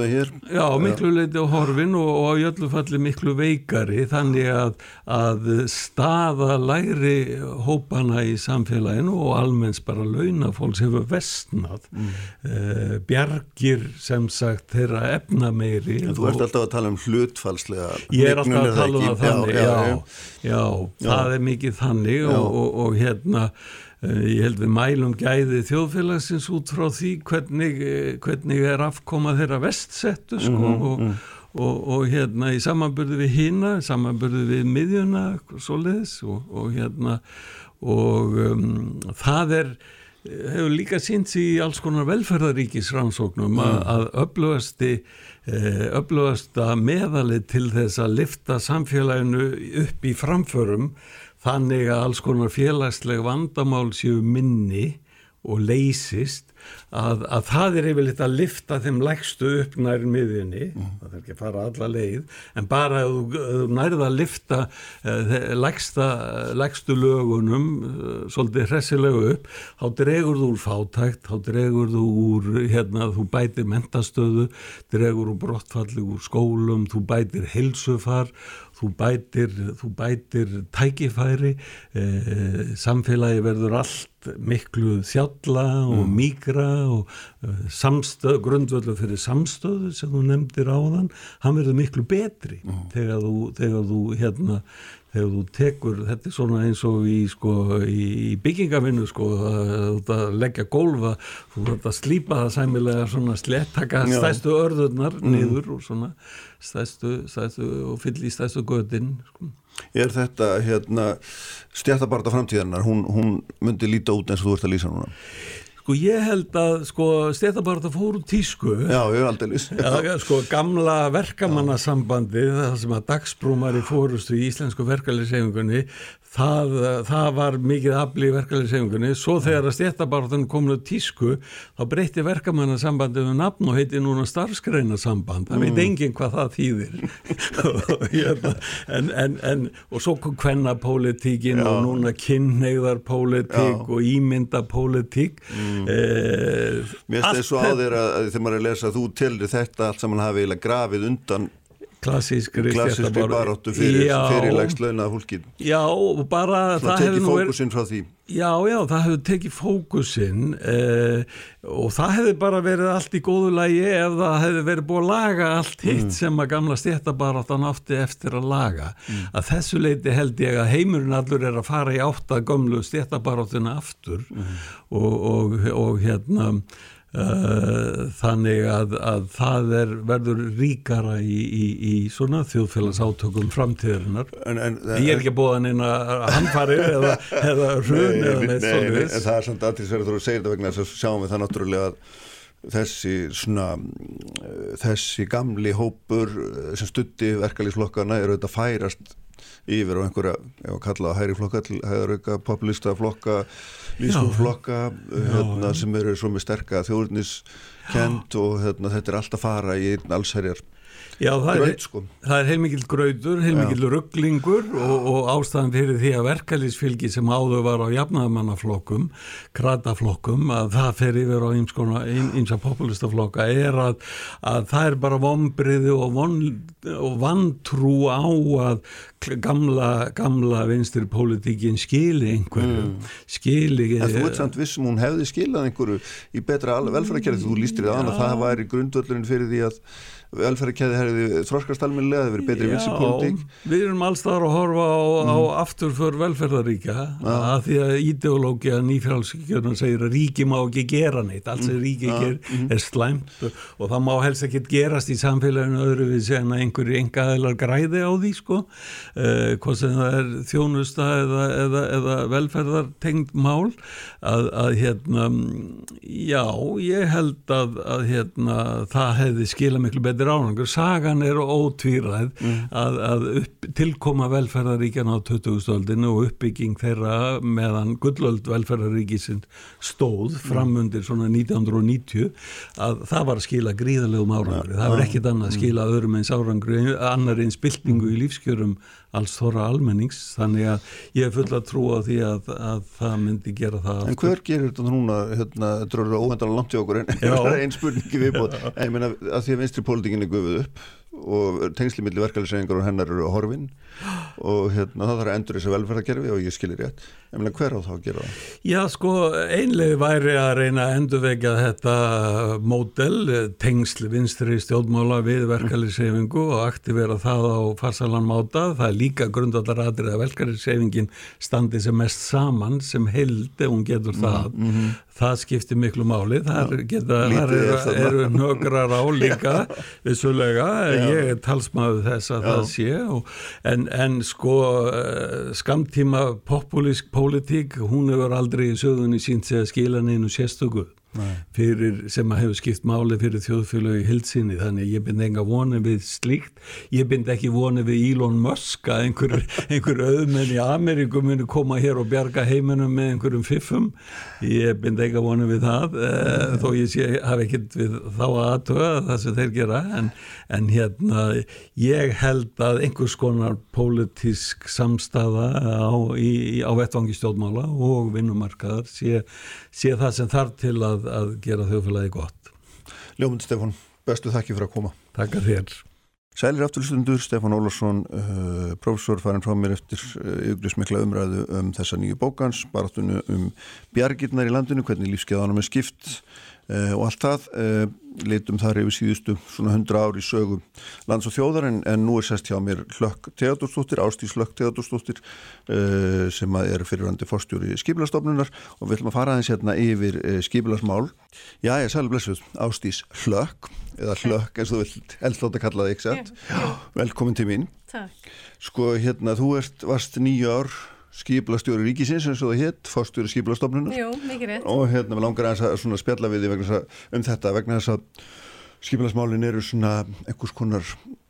hér. Já, miklu leiti á horfin og, og á jöllum falli miklu veikari þannig að, að staða læri hópana í samfélaginu og almenns bara launafólks hefur vestnað mm. uh, bjargir sem sagt þeirra efna meiri en Þú ert alltaf að tala um hlutfalslega Ég er alltaf að tala um það þannig já, já, já, já, það er mikið þannig og, og hérna Eh, ég held við mælum gæði þjóðfélagsins út frá því hvernig, eh, hvernig er afkoma þeirra vestsettu sko, mm -hmm. og, mm. og, og hérna í samanbyrðu við hína, samanbyrðu við miðjuna svo leiðis og, og hérna og um, það er hefur líka sínt í alls konar velferðaríkisrannsóknum mm. að, upplöðasti upplöðasta meðalið til þess að lifta samfélaginu upp í framförum þannig að alls konar félagsleg vandamál séu minni og leysist að, að það er yfirleitt að lifta þeim lægstu upp nær miðjunni, mm. það er ekki að fara alla leið, en bara að þú, þú nærða að lifta uh, lægsta, lægstu lögunum uh, svolítið hressilegu upp, þá dregur þú úr fátækt, þá dregur þú úr, hérna, þú bætir mentastöðu, dregur úr brottfalli úr skólum, þú bætir hilsufar þú bætir, þú bætir tækifæri, eh, samfélagi verður allt miklu þjálla og mm. mígra og eh, samstöð, grundvöldu fyrir samstöðu sem þú nefndir á þann, hann verður miklu betri mm. þegar þú, þegar þú hérna, þegar þú tekur, þetta er svona eins og í, sko, í byggingavinnu sko, að leggja gólfa þú verður að slýpa það sæmilega svona slettaka stæstu örðurnar mm. niður og svona stæstu, stæstu og fyll í stæstu gödin sko. Er þetta hérna stjættabarta framtíðanar, hún, hún myndi líta út eins og þú ert að lýsa núna? Sko ég held að sko stjættabarta fór úr tísku. Já, er aldrei lýs Sko gamla verkamannasambandi það sem að dagsbrúmar í fórustu í Íslensku verkefliðsefingunni Það, það var mikið afli í verkefliðsefingunni svo þegar að stjættabartan kominu tísku þá breytti verkamannasambandi um nafn og heiti núna starfsgreinasamband. Það mm. veit enginn hvað það þýðir. Hérna, en, en, en og svo kom kvennapólitíkin og núna kynneigðarpólitík og ímyndapólitík. Mm. Eh, Mér finnst það svo á þér að, að þegar maður er að lesa þú til þetta allt saman hafi grafið undan klassískri klassískri baróttu fyrir, fyrir legslaunað fólkin já, bara Svo það hefur fókusinn frá því já, já, það hefur tekið fókusinn eh, og það hefur bara verið allt í góðu lægi ef það hefur verið búið að laga allt hitt mm. sem að gamla stéttabaráttan átti eftir að laga mm. að þessu leiti held ég að heimurinn allur er að fara í átta gömlu stéttabaráttuna aftur mm. og, og, og hérna þannig að, að það er, verður ríkara í, í, í svona þjóðfélagsátökum framtíðarinnar. En, en, ég er ekki búin inn að hanfari eða, eða hrun eða neitt svona en það er samt aðtilsverður að segja þetta vegna þess að sjáum við það náttúrulega að þessi svona þessi gamli hópur sem stutti verkalýsflokkana eru auðvitað færast yfir á einhverja, ef að kalla það hæri flokka til hæðarauka, populista flokka lífskóflokka hérna, sem eru svo með sterka þjóðurniskend og hérna, þetta er alltaf fara í einn allsherjar Já, það er, sko. það er heilmikið grautur, heilmikið rugglingur og, og ástæðan fyrir því að verkalýsfylgi sem áður var á jafnaðamannaflokkum, krataflokkum, að það fer yfir á eins að populistaflokka er að, að það er bara vonbriði og, von, og vantrú á að gamla, gamla vinstir politíkin skili einhverju, mm. skili... En þú veit samt vissum hún hefði skilað einhverju í betra velfærakerði, þú lístir í aðan að það væri grundvöldurinn fyrir því að velferðarkæði hefði þróskast almennilega, það hefði verið betri vilsipolítik. Við erum allstaðar að horfa á, mm. á afturför velferðaríka ja. að því að ídeológia nýfjálfsíkjörnum segir að ríki má ekki gera neitt, allt sem ríki ja. ger mm. er slæmt og það má helst ekki gerast í samfélaginu öðru við segna einhverju engaðilar græði á því sko, eh, hvað sem það er þjónusta eða, eða, eða velferðartengd mál að, að hérna, já, ég held að, að hérna, það hefði skila miklu betur þetta er árangur, sagan er ótvíræð mm. að, að upp, tilkoma velferðaríkjan á 2000-öldinu og uppbygging þeirra meðan gullöld velferðaríkisinn stóð framundir svona 1990 að það var að skila gríðalegum árangur, það var ekkit annað að mm. skila öðrum eins árangur, annar eins byltingu í lífskjörum alls þóra almennings þannig að ég er full að trúa því að, að það myndi gera það En hver gerir þetta núna, hérna, þetta er óhendalega langt í okkur en það er einn spurningi viðbúð ég meina að því að vinstri pólitíkin er gufuð upp og tengsli millir verkefælisegningar og hennar eru horfin og hérna það þarf að endur þessu velferðarkerfi og ég skilir rétt. Meina hver á þá að gera það? Já sko einlega væri að reyna að endurvegja þetta mótel tengsli vinstri stjórnmála við verkefælisegingu og aktivera það á farsalan máta. Það er líka grundallar aðrið að verkefælisegingin standi sem mest saman sem held ef hún getur mm, það. mm -hmm það skiptir miklu máli. Þar, eru, eru nögrar á líka vissulega, ég er talsmaður þess að Já. það sé og, en, en sko eh, skamtíma populísk politík, hún hefur aldrei í söðunni sínt sig að skila neinu sérstökuð fyrir, sem að hefur skipt máli fyrir þjóðfélagi hilsinni þannig ég bind enga voni við slíkt. Ég bind ekki voni við Elon Musk að einhver, einhver auðmenn í Ameríku muni koma hér og bjarga heiminum með einhverjum fiffum. Ég bind enga voni við það eh, þó ég sé, hafi ekkert við þá aðtöða það sem þeir gera. En, en hérna ég held að einhvers konar pólitísk samstafa á, á vettvangi stjórnmála og vinnumarkaðar sé, sé það sem þarf til að að, að gera þjóðfélagi gott. Ljómund Stefán, bestu þakki fyrir að koma. Takkar þér. Sælir afturlustundur, Stefán Ólarsson, uh, professor farin frá mér eftir uh, ykkurismikla umræðu um þessa nýju bókans, baráttunum um bjargirnar í landinu, hvernig lífskeiðanum er skipt uh, og allt það. Uh, litum þar yfir síðustu svona hundra ári sögum lands og þjóðar en, en nú er sest hjá mér Hlökk Teadurstóttir, Ástís Hlökk Teadurstóttir uh, sem er fyrirvandi fórstjóri skipilastofnunar og við ætlum að fara aðeins hérna yfir skipilasmál Já, ég sælum blessuð, Ástís Hlökk eða Hlökk eins og þú vilt helst láta kalla það, ekki sett? Velkomin til mín. Takk. Sko, hérna, þú ert, varst nýju ár skiplastjóri ríkisins eins og það hitt, fórstjóri skiplastofnunar og hérna við langar að spjalla við því um þetta vegna þess að skipilagsmálin eru svona einhvers konar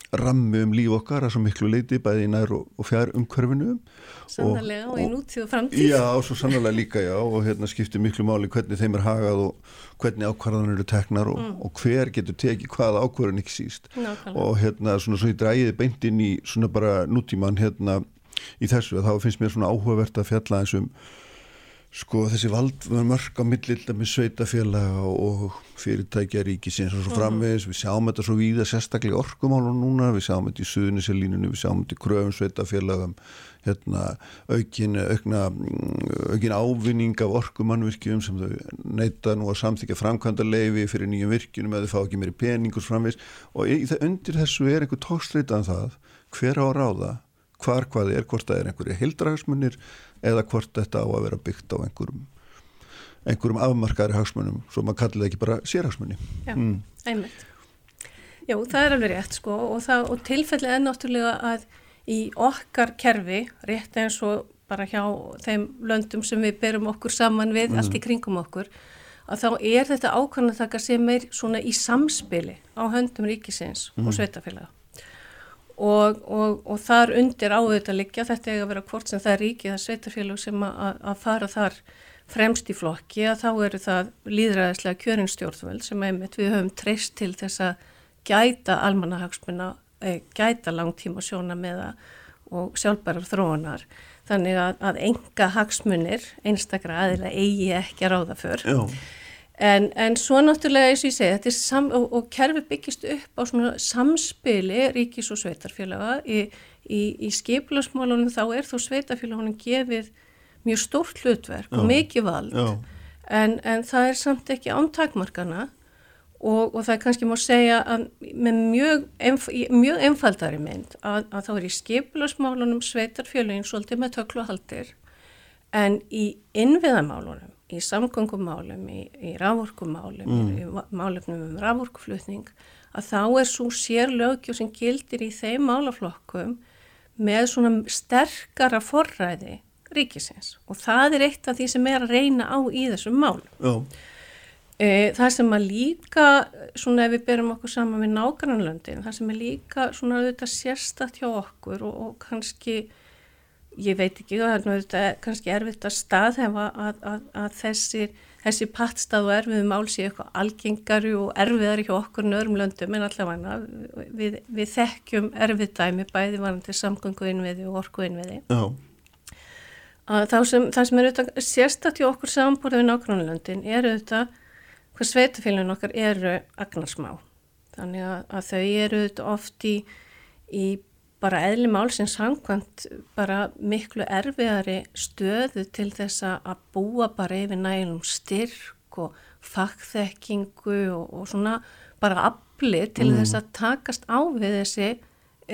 rammi um líf okkar að svo miklu leiti bæði í nær og, og fjær umhverfinu Sannarlega og, og í nútíð og framtíð. Já, svo sannarlega líka já og hérna skiptir miklu máli hvernig þeim er hagað og hvernig ákvarðan eru teknar og, mm. og hver getur tekið hvaða ákvarðan ekki síst. Nákvæmlega. og hérna svona svo í dræði beintinn í svona bara nútíman hérna í þessu þá finnst mér svona áhugavert að fjalla eins um sko þessi vald mörg á millill með sveitafélaga og fyrirtækja ríkisins og svo mhm. framvegis, við sjáum þetta svo víða sérstaklega orkumálun núna, við sjáum þetta í suðuniselínunum, við sjáum þetta í kröfum sveitafélagum hérna aukin, aukna, aukin ávinning af orkumannvirkjum sem þau neyta nú að samþykja framkvæmda leifi fyrir nýjum virkjunum eða þau fá ekki meiri peningur framvegis. Og í, undir þessu er einhver tókstreitan um það hver á ráða hvar hvað er, hvort það er einhverju hildrahagsmunir eða hvort þetta á að vera byggt á einhverjum einhverjum afmarkaðri hagsmunum svo maður kallir það ekki bara sérhagsmunni Já, mm. einmitt Já, það er alveg rétt sko og, það, og tilfellið er náttúrulega að í okkar kerfi, rétt eins og bara hjá þeim löndum sem við berum okkur saman við, mm. allt í kringum okkur að þá er þetta ákvæmlega sem er svona í samspili á höndum ríkisins mm. og sveitafélaga og, og, og þar undir áður að liggja, þetta er að vera hvort sem það er ríkið að sveitarfélag sem að, að fara þar fremst í flokki að þá eru það líðræðislega kjörinstjórnvöld sem einmitt við höfum treyst til þess að gæta almannahagsmuna, eh, gæta langtíma sjóna meða og sjálfbærar þróunar. Þannig að, að enga hagsmunir, einstakra aðila eigi ekki að ráða fyrr. Já. En, en svo náttúrulega eins og ég segi sam, og, og kerfi byggist upp á samspili ríkis og sveitarfélaga. Í, í, í skipilagsmálunum þá er þó sveitarfélagunum gefið mjög stórt hlutverk já, og mikið vald en, en það er samt ekki ántakmarkana og, og það er kannski má segja að með mjög, enf, mjög einfaldari mynd að, að þá er í skipilagsmálunum sveitarfélagin svolítið með tökluhaldir en í innviðamálunum í samgöngumálum, í, í rávorkumálum, mm. í málefnum um rávorkuflutning, að þá er svo sér lögjöf sem gildir í þeim málaflokkum með svona sterkara forræði ríkisins og það er eitt af því sem er að reyna á í þessum málum. E, það sem að líka, svona ef við berum okkur saman við nágrannlöndin, það sem er líka svona auðvitað sérstatt hjá okkur og, og kannski ég veit ekki og það er kannski erfitt að staðhefa að, að, að þessi, þessi pattstað og erfiðu mál sé eitthvað algengari og erfiðari hjá okkur en öðrum löndum en allavega við, við þekkjum erfið dæmi bæði varandi samgöngu innviði og orku innviði sem, það sem er auðvitað sérstaklega okkur samanbúrið við nákvæmlöndin er auðvitað hvað sveitafélagin okkar eru agnarsmá. Þannig að, að þau eru auðvitað oft í, í bara eðli málsins hangkvæmt bara miklu erfiðari stöðu til þess að búa bara yfir nægum styrk og fagþekkingu og, og svona bara afli til mm. þess að takast á við þessi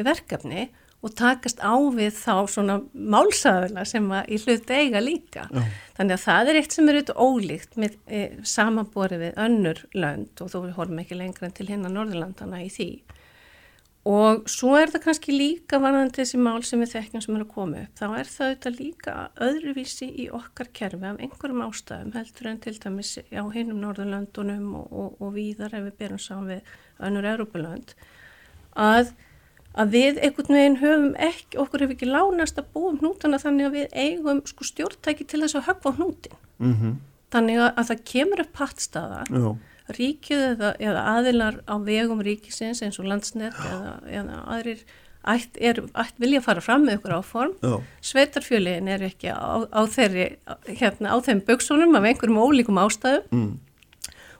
verkefni og takast á við þá svona málsæðula sem að í hlut eiga líka. Já. Þannig að það er eitt sem er auðvitað ólíkt með e, samanbori við önnur lönd og þú horfum ekki lengra en til hérna Norðurlandana í því Og svo er það kannski líka varðandi þessi mál sem við þekkjum sem er að koma upp. Þá er það auðvitað líka öðruvísi í okkar kerfi af einhverjum ástæðum heldur en til dæmis á hinnum Norðurlöndunum og, og, og víðar ef við berum saman við önnur Európulönd að, að við einhvern veginn höfum ekki, okkur hefur ekki lánast að búum hnútana þannig að við eigum sko stjórntæki til þess að höfva hnútin. Mm -hmm. Þannig að, að það kemur upp pattstaða. Já ríkið eða, eða aðilar á vegum ríkisins eins og landsnett eða, eða aðrir ætt, er, ætt vilja fara fram með ykkur áform. Sveitarfjöliðin er ekki á, á þeirri hérna á þeim buksunum af einhverjum ólíkum ástæðum. Mm.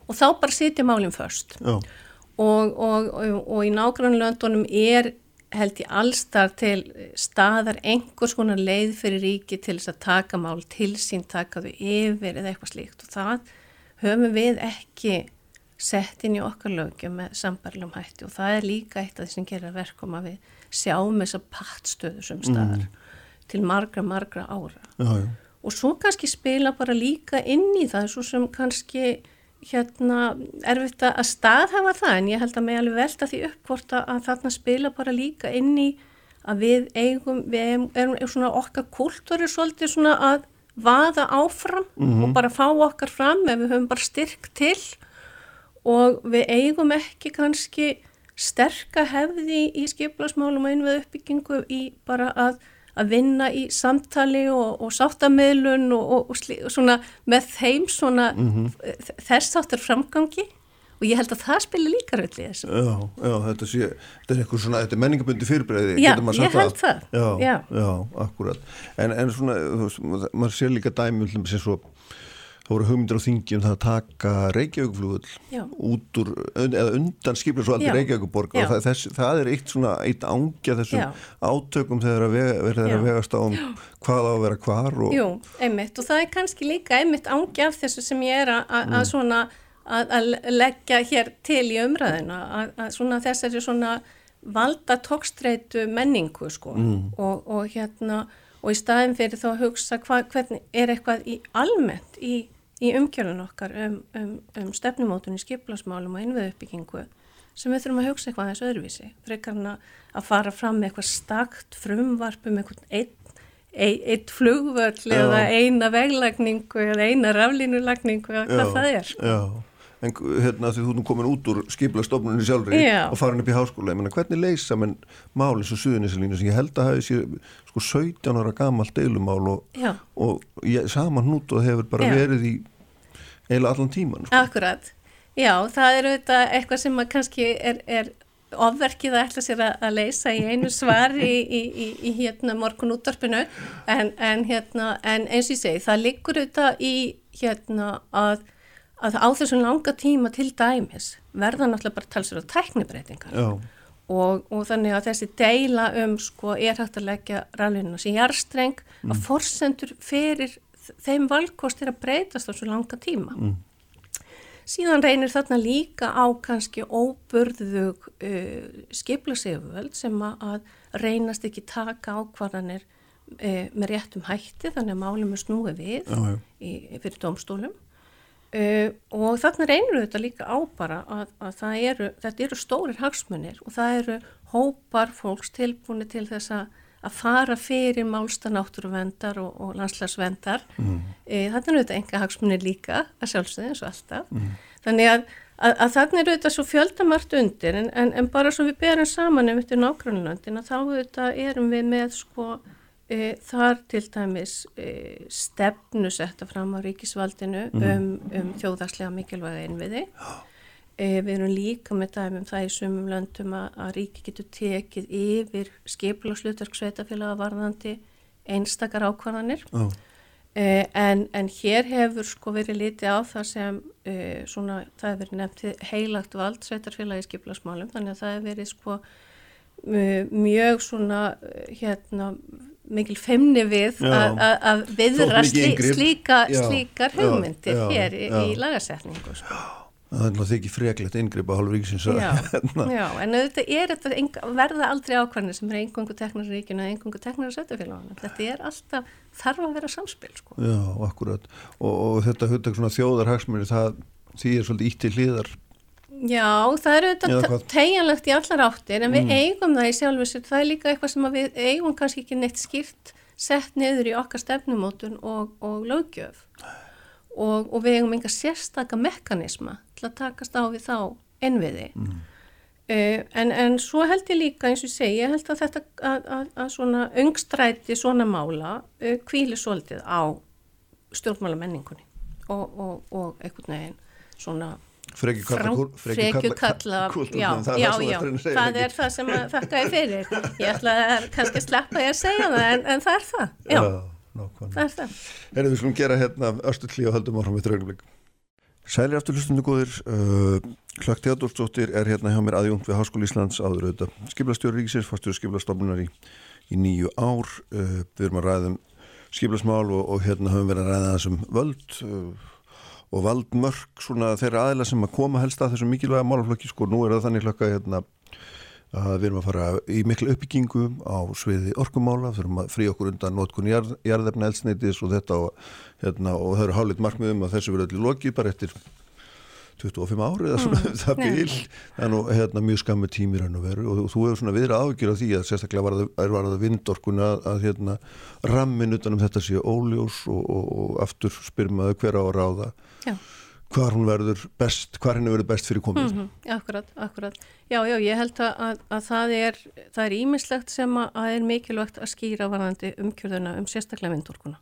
og þá bara sitja málinn först og, og, og, og í nágrannlöndunum er held ég allstar til staðar einhvers konar leið fyrir ríki til þess að taka mál til sín, taka þau yfir eða eitthvað slíkt. Og það höfum við ekki sett inn í okkar lögjum með sambarlum hætti og það er líka eitt af því sem gerir verkum að við sjáum þessar pattstöðu sem staðar mm. til margra, margra ára já, já. og svo kannski spila bara líka inn í það svo sem kannski hérna erfitt að staðhafa það en ég held að mig alveg velta því upp hvort að þarna spila bara líka inn í að við eigum, við erum, erum svona okkar kultúri svolítið svona að vaða áfram mm -hmm. og bara fá okkar fram ef við höfum bara styrk til og við eigum ekki kannski sterka hefði í skiplasmálum og einvið uppbyggingu í bara að, að vinna í samtali og, og sáttameilun og, og, og svona með þeim svona mm -hmm. þess áttur framgangi og ég held að það spilir líka röll í þessu. Já, já, þetta sé, þetta er eitthvað svona, þetta er menningabundi fyrirbreiði. Já, ég held það. Já, já, já, akkurat. En, en svona, þú veist, maður sé líka dæmi sem svo þá voru hugmyndir á þingi um það að taka Reykjavíkflúðul út úr, eða undan skiplega svo aldrei Reykjavíkuborg og það, þess, það er eitt svona, eitt ángja þessum Já. átökum þegar að verða að vegast á um hvað á að vera hvar og... Jú, einmitt og það er kannski líka einmitt ángja af þessu sem ég er að mm. svona að leggja hér til í umræðina að svona þessari svona valda tókstreitu menningu sko mm. og, og hérna og í staðin fyrir þá að hugsa hva, hvernig er eitthvað í almennt í í umkjörðun okkar um, um, um stefnumótun í skiplasmálum og innviðuppbyggingu sem við þurfum að hugsa eitthvað aðeins öðruvísi. Frekarna að fara fram með eitthvað stakt frumvarp um eitthvað eitt, eitt, eitt flugvöld eða eina veglækningu eða eina raflínulagningu eða hvað það er. Já, en hérna því þú nú komin út úr skiplastofnunni sjálfri Já. og farin upp í háskóla, ég menna hvernig leysa menn máli svo suðunisalínu sem ég held að hafi sér sko 17 ára gamalt deilumál og, og ég, saman hnút og hefur bara Já. verið í eiginlega allan tíman. Sko. Akkurat, já það eru þetta eitthvað sem kannski er, er ofverkið að ætla sér að, að leysa í einu svar í, í, í, í hérna morgun útdarpinu en, en, hérna, en eins og ég segi það liggur þetta í hérna að, að á þessum langa tíma til dæmis verða náttúrulega bara talsur á tæknibreitingar. Og, og þannig að þessi deila um sko er hægt að leggja rallinu sem jarstreng mm. að forsendur fyrir þeim valkostir að breytast á svo langa tíma. Mm. Síðan reynir þarna líka á kannski óburðug uh, skiplaseguvöld sem að reynast ekki taka ákvarðanir uh, með réttum hætti þannig að málum er snúið við já, já. Í, fyrir domstólum Uh, og þarna reynir þetta líka á bara að, að eru, þetta eru stórir hagsmunir og það eru hópar fólks tilbúinu til þess að, að fara fyrir málstanáttúruvendar og, og landslagsvendar mm. uh, þarna eru þetta enga hagsmunir líka að sjálfsögða eins og alltaf mm. þannig að, að þarna eru þetta svo fjöldamart undir en, en, en bara svo við berum saman um þetta nágrunlöndin að þá erum við með sko E, þar til dæmis e, stefnu setta fram á ríkisvaldinu mm. um, um þjóðarslega mikilvæga einviði. E, við erum líka með dæmum það í sumum löndum að, að ríki getur tekið yfir skipulagslutark sveitafélaga varðandi einstakar ákvarðanir. En, en hér hefur sko verið litið á það sem svona, það hefur verið nefnt heilagt vald sveitarfélagi skipulagsmálum þannig að það hefur verið sko mjög svona hérna mikil femni við að viðra slí, slíka, slíkar hugmyndir já, já, hér í, í lagasetningu sko. Það er náttúrulega ekki freklegt yngripp að hálfa ríkisins Já, já en þetta er þetta verða aldrei ákvarðinir sem er engungu teknar ríkinu eða engungu teknar sveitafélagunum þetta er alltaf, þarf að vera samspil sko. Já, akkurat. Og, og þetta hugtak svona þjóðarhagsmyndir það því er svolítið ítt til hlýðar Já, það eru þetta tegjanlegt í allar áttir en við mm. eigum það í sjálfisir, það er líka eitthvað sem við eigum kannski ekki neitt skýrt sett niður í okkar stefnumótun og, og lögjöf og, og við eigum enga sérstaka mekanisma til að takast á við þá ennviði mm. uh, en, en svo held ég líka eins og ég segi, ég held að þetta að, að, að svona öngstræti svona mála uh, kvíli svolítið á stjórnmála menningunni og, og einhvern veginn svona frekju kalla já, já, já, það er það sem þakka ég fyrir. Ég ætla að kannski sleppa ég að segja það en, en það er það já, það er það. Erum við skulum gera hérna östu klí og höldum áfram við draugnumleik Sæli aftur hlustundu góðir. Uh, Klökk Teadorsdóttir er hérna hjá mér aðjungt við Háskóli Íslands áður auðvitað skiblastjóri ríkisins, fastjóri skiblastofnunar í, í nýju ár. Uh, við erum að ræðum skiblasmál og, og hérna höfum við að ræða þessum völd uh, og valdmörk svona þeirra aðila sem að koma helst að þessum mikilvæga málaflöki sko nú er það þannig hlökka hérna að við erum að fara í miklu uppbyggingu á sviði orkumála, þurfum að frí okkur undan jarð, jarðefna eldsneitis og þetta og, hérna, og það eru hálfitt markmiðum að þessu verður allir lokið bara eftir 25 ári eða svona mm, það bíl en og, hérna, mjög skammu tímir hann að veru og, og þú hefur svona viðra ágjör af því að sérstaklega var það, var það vindorkuna að, að hérna, rammin utanum þetta sé óljós og aftur spyrmaðu hver á að ráða. Já. Hvar hún verður best, hvar henni verður best fyrir komið. Mm -hmm, akkurat, akkurat. Já, já, ég held að, að, að það er það er ímislegt sem að, að er mikilvægt að skýra varðandi umkjörðuna um sérstaklega vindorkuna.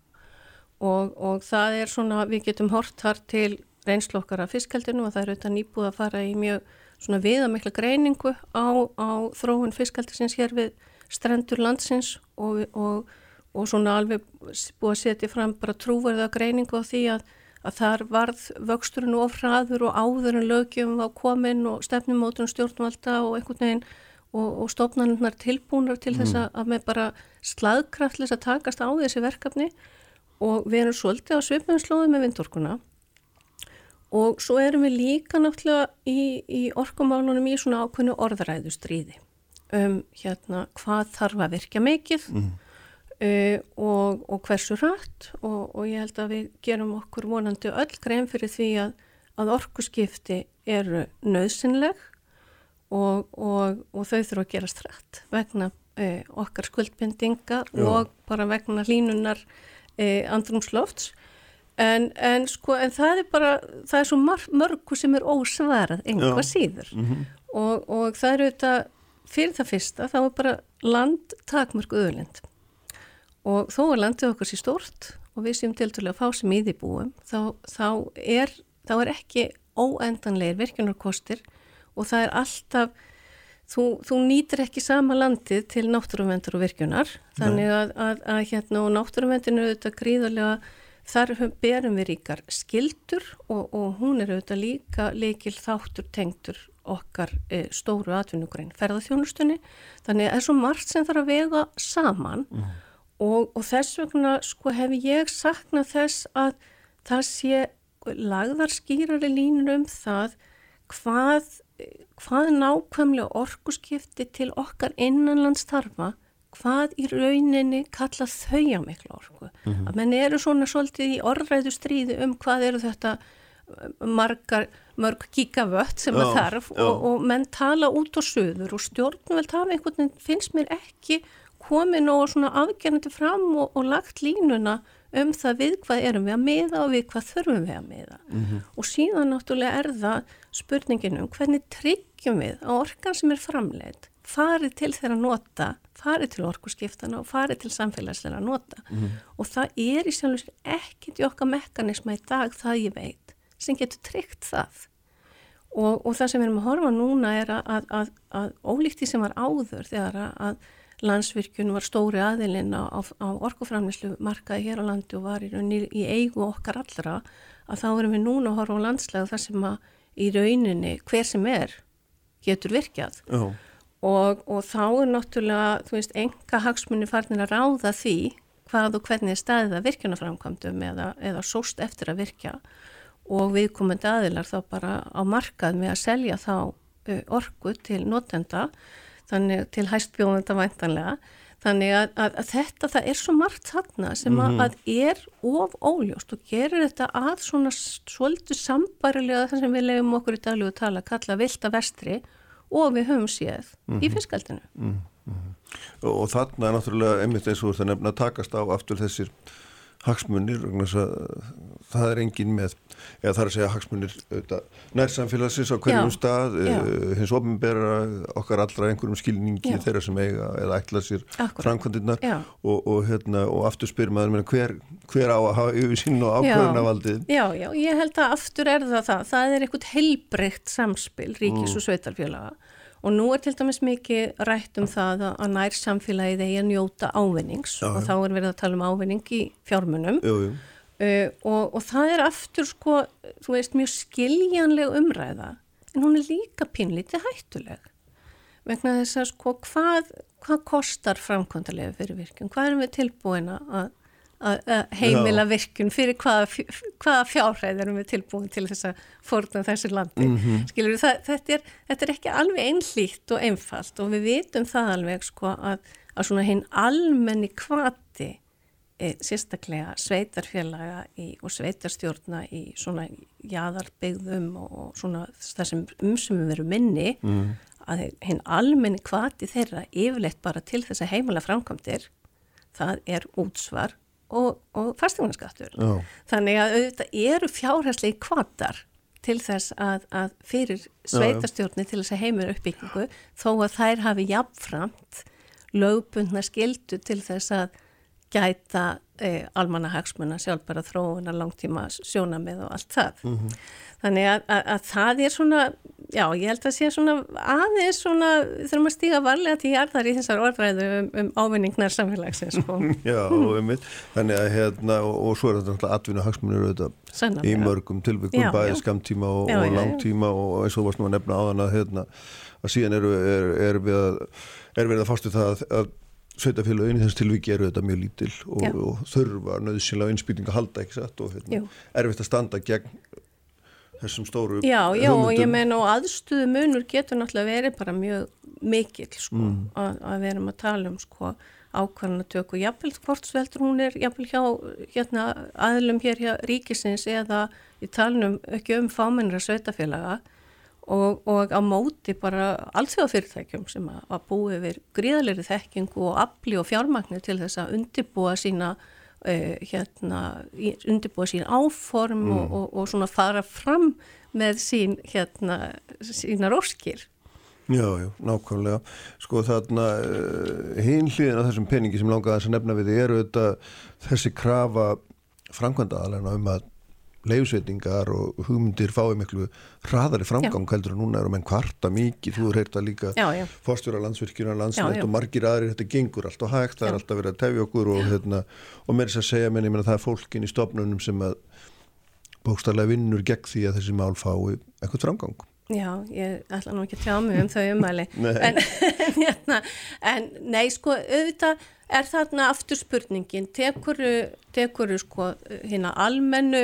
Og, og það er svona, við getum hort þar til reynslokkar af fiskaldinu og það er auðvitað nýbúð að fara í mjög svona viðamikla greiningu á, á þróun fiskaldisins hér við strendur landsins og, og, og svona alveg búið að setja fram bara trúverða greiningu á því að að þar varð vöxturinn of hraður og áður en lögjum á komin og stefnumótun stjórnvalda og einhvern veginn og, og stofnarnar tilbúnar til þess mm. að með bara slaðkraftlis að takast á þessi verkefni og við erum svolítið á svipnumslóðu með vindorkuna og svo erum við líka náttúrulega í, í orkumálunum í svona ákveðnu orðræðustríði um hérna hvað þarf að virka mikið mm. Uh, og, og hversu rætt og, og ég held að við gerum okkur vonandi öll grein fyrir því að, að orkuskipti eru nöðsynleg og, og þau þurfa að gerast rætt vegna uh, okkar skuldbindinga Já. og bara vegna línunar uh, andrumslofts en, en sko en það er bara það er svo mörgu sem er ósvarað einhvað síður. Mm -hmm. og það eru þetta fyrir það fyrsta þá er bara land takmörgu öðlind og þó að landið okkar sé stort og við séum til dælu að fá sem í því búum þá, þá, er, þá er ekki óendanleir virkjunarkostir og það er alltaf þú, þú nýtir ekki sama landið til náttúruvendur og virkjunar. Þannig að, að, að hérna og náttúruvendinu er auðvitað gríðarlega þar berum við ríkar skildur og, og hún er auðvitað líka leikil þáttur tengtur okkar e, stóru atvinnugrein ferðarþjónustunni þannig að það er svo margt sem þarf að vega saman mm og, og þess vegna sko hef ég saknað þess að það sé lagðar skýrari línur um það hvað, hvað nákvæmlega orkuskipti til okkar innanlandstarfa hvað í rauninni kalla þau á miklu orku. Mm -hmm. Að menn eru svona svolítið í orðræðu stríði um hvað eru þetta margar, mörg gigavött sem það þarf og, og menn tala út á söður og stjórnveld hafa einhvern veginn finnst mér ekki komin og svona afgjörnandi fram og, og lagt línuna um það við hvað erum við að miða og við hvað þurfum við að miða mm -hmm. og síðan náttúrulega er það spurningin um hvernig tryggjum við að orkan sem er framleitt farið til þeirra nota, farið til orkuskiptana og farið til samfélagsleira nota mm -hmm. og það er í sjálfsveit ekkit í okkar mekanisma í dag það ég veit sem getur tryggt það og, og það sem við erum að horfa núna er að, að, að, að ólíkt því sem var áður þegar að landsvirkjun var stóri aðilinn á, á, orkuframlislu markaði hér á landi og var í, í eigu okkar allra að þá erum við núna að horfa á landslega þar sem að í rauninni hver sem er getur virkjað. Oh. og, og þá er náttúrulega, þú veist, enga hagsmunni farnir að ráða því hvað og hvernig staðið að virkjunaframkvæmdum eða, eða sóst eftir að virkja. Og viðkomandi aðilar þá bara á markað með að selja þá orku til notenda þannig til hæstbjóðanda væntanlega Þannig að, að, að þetta, það er svo margt þarna sem að, Mhm. að er of óljóst og gerir þetta að svona svolítið sambarilega það sem við leiðum okkur í daglegu tala að kalla vilda vestri og við höfum séð Mhm. í fiskaldinu. og, og þarna er náttúrulega einmitt eins og þú ert að nefna að takast á aftur þessir hagsmunir að það er engin með eða það er að segja hagsmunir nærsamfélagsins á hverjum Já, stað já. uh, hins ofnbera okkar allra einhverjum skilningi Já. þeirra sem eiga eða ætla sér framkvæmdinnar og, og, hérna, og aftur spyr maður hver, hver á að hafa yfir sín og ákvörðunavaldið Já, já, ég held að aftur er það það. Það er eitthvað heilbreykt samspil ríkis Mm. og sveitarfélaga og nú er til dæmis mikið rætt um það að- nær samfélagið eigi að njóta ávinnings Já, og þá er verið að tala um ávinning í fjármunum jú, jú. Uh, og, og það er aftur sko, þú veist, mjög skiljanleg umræða en hún er líka pínlítið hættuleg. Vegna þess að sko hvað, hvað kostar framkvæmdarlega fyrir virkun, hvað erum við tilbúin að heimila virkun fyrir hvaða, hvaða fjárhæð erum við tilbúin til þess að fórna þessu landi? Mm -hmm. skilur það, þetta, er, þetta er ekki alveg einlýtt og einfalt og við vitum það alveg sko að, að svona hinn almenni kvati e, sérstaklega sveitarfélaga í, og sveitarstjórna í svona jaðarbyggðum og, svona það sem umsumum veru minni mm. að hinn almenni kvati þeirra yfirleitt bara til þess að heimala framkvæmdir það er útsvar og, og fastegnarskattur. Já. Þannig að auðvitað eru fjárhæslegi kvatar til þess að, að fyrir sveitarstjórni til þess að heimur uppbyggingu þó að þær hafi jafnframt lögbundna skildu til þess að gæta eh, almannahagsmuna, sjálfbæra þróuna, langtíma sjónamið og allt það. Mhm. Þannig að, að, að það er svona, já, ég held að sé svona aðeins svona, þurfum að stíga varlega til jarðar í þessar orðræðu um, um ávinningnar samfélagsins, sko. Já, og einmitt, þannig að hérna og, og svo er þetta náttúrulega atvinna hagsmunir auðvitað í Sannarlega. mörgum Já, bæði já. skamtíma og, Já, og já, já. langtíma og eins og varst nú að nefna áðan að hérna að síðan eru er, er við að er við að fástu það að, að sveitafélagin í þessu tilviki eru þetta mjög lítil og, og þurfa nöðsynlega innspýting að halda ekki satt? Og hérna, erfitt að standa gegn þessum stóru Já, já, og ég meina og aðstuðu munur getur náttúrulega verið bara mjög mikill, sko, Mm. að, að við erum að tala um, sko, ákvarðanatöku, jafnvel hvort sveldur hún er, jafnvel hjá, hérna, aðlum hér hjá ríkisins eða í talunum ekki um fámennra sveitafélaga og, og á móti bara alþjóðafyrirtækjum sem að, búi yfir gríðalegri þekkingu og afli og fjármagnir til þess að undibúa sína uh, hérna, undirbúa sín áform og, og, og svona fara fram með sín, hérna, sínar óskir. Já, já, nákvæmlega. Sko þarna uh, hinn hliðin af þessum peningi sem langaði að nefna við þið eru þetta þessi krafa framkvæmda alveg um að leifsveitingar og hugmyndir fái miklu hraðari framgang heldur en núna eru menn kvarta mikið, þú er heyrt að líka Já, já. fórstjóra landsvirkjuna, landsnett Já, já. og margir aðrir, þetta gengur allt og hægt, það er Já. alltaf verið að tefja okkur og, hérna, og með þess að segja menn, ég meina það er fólkin í stopnunum sem að bókstarlega vinnur gegn því að þessi mál fái eitthvað framgang. Já, ég ætla nú ekki að tjá mig um þau umæli Nei. en, hérna, en nei sko auðvitað er þarna aftur spurningin tekuru, tekuru sko hérna almennu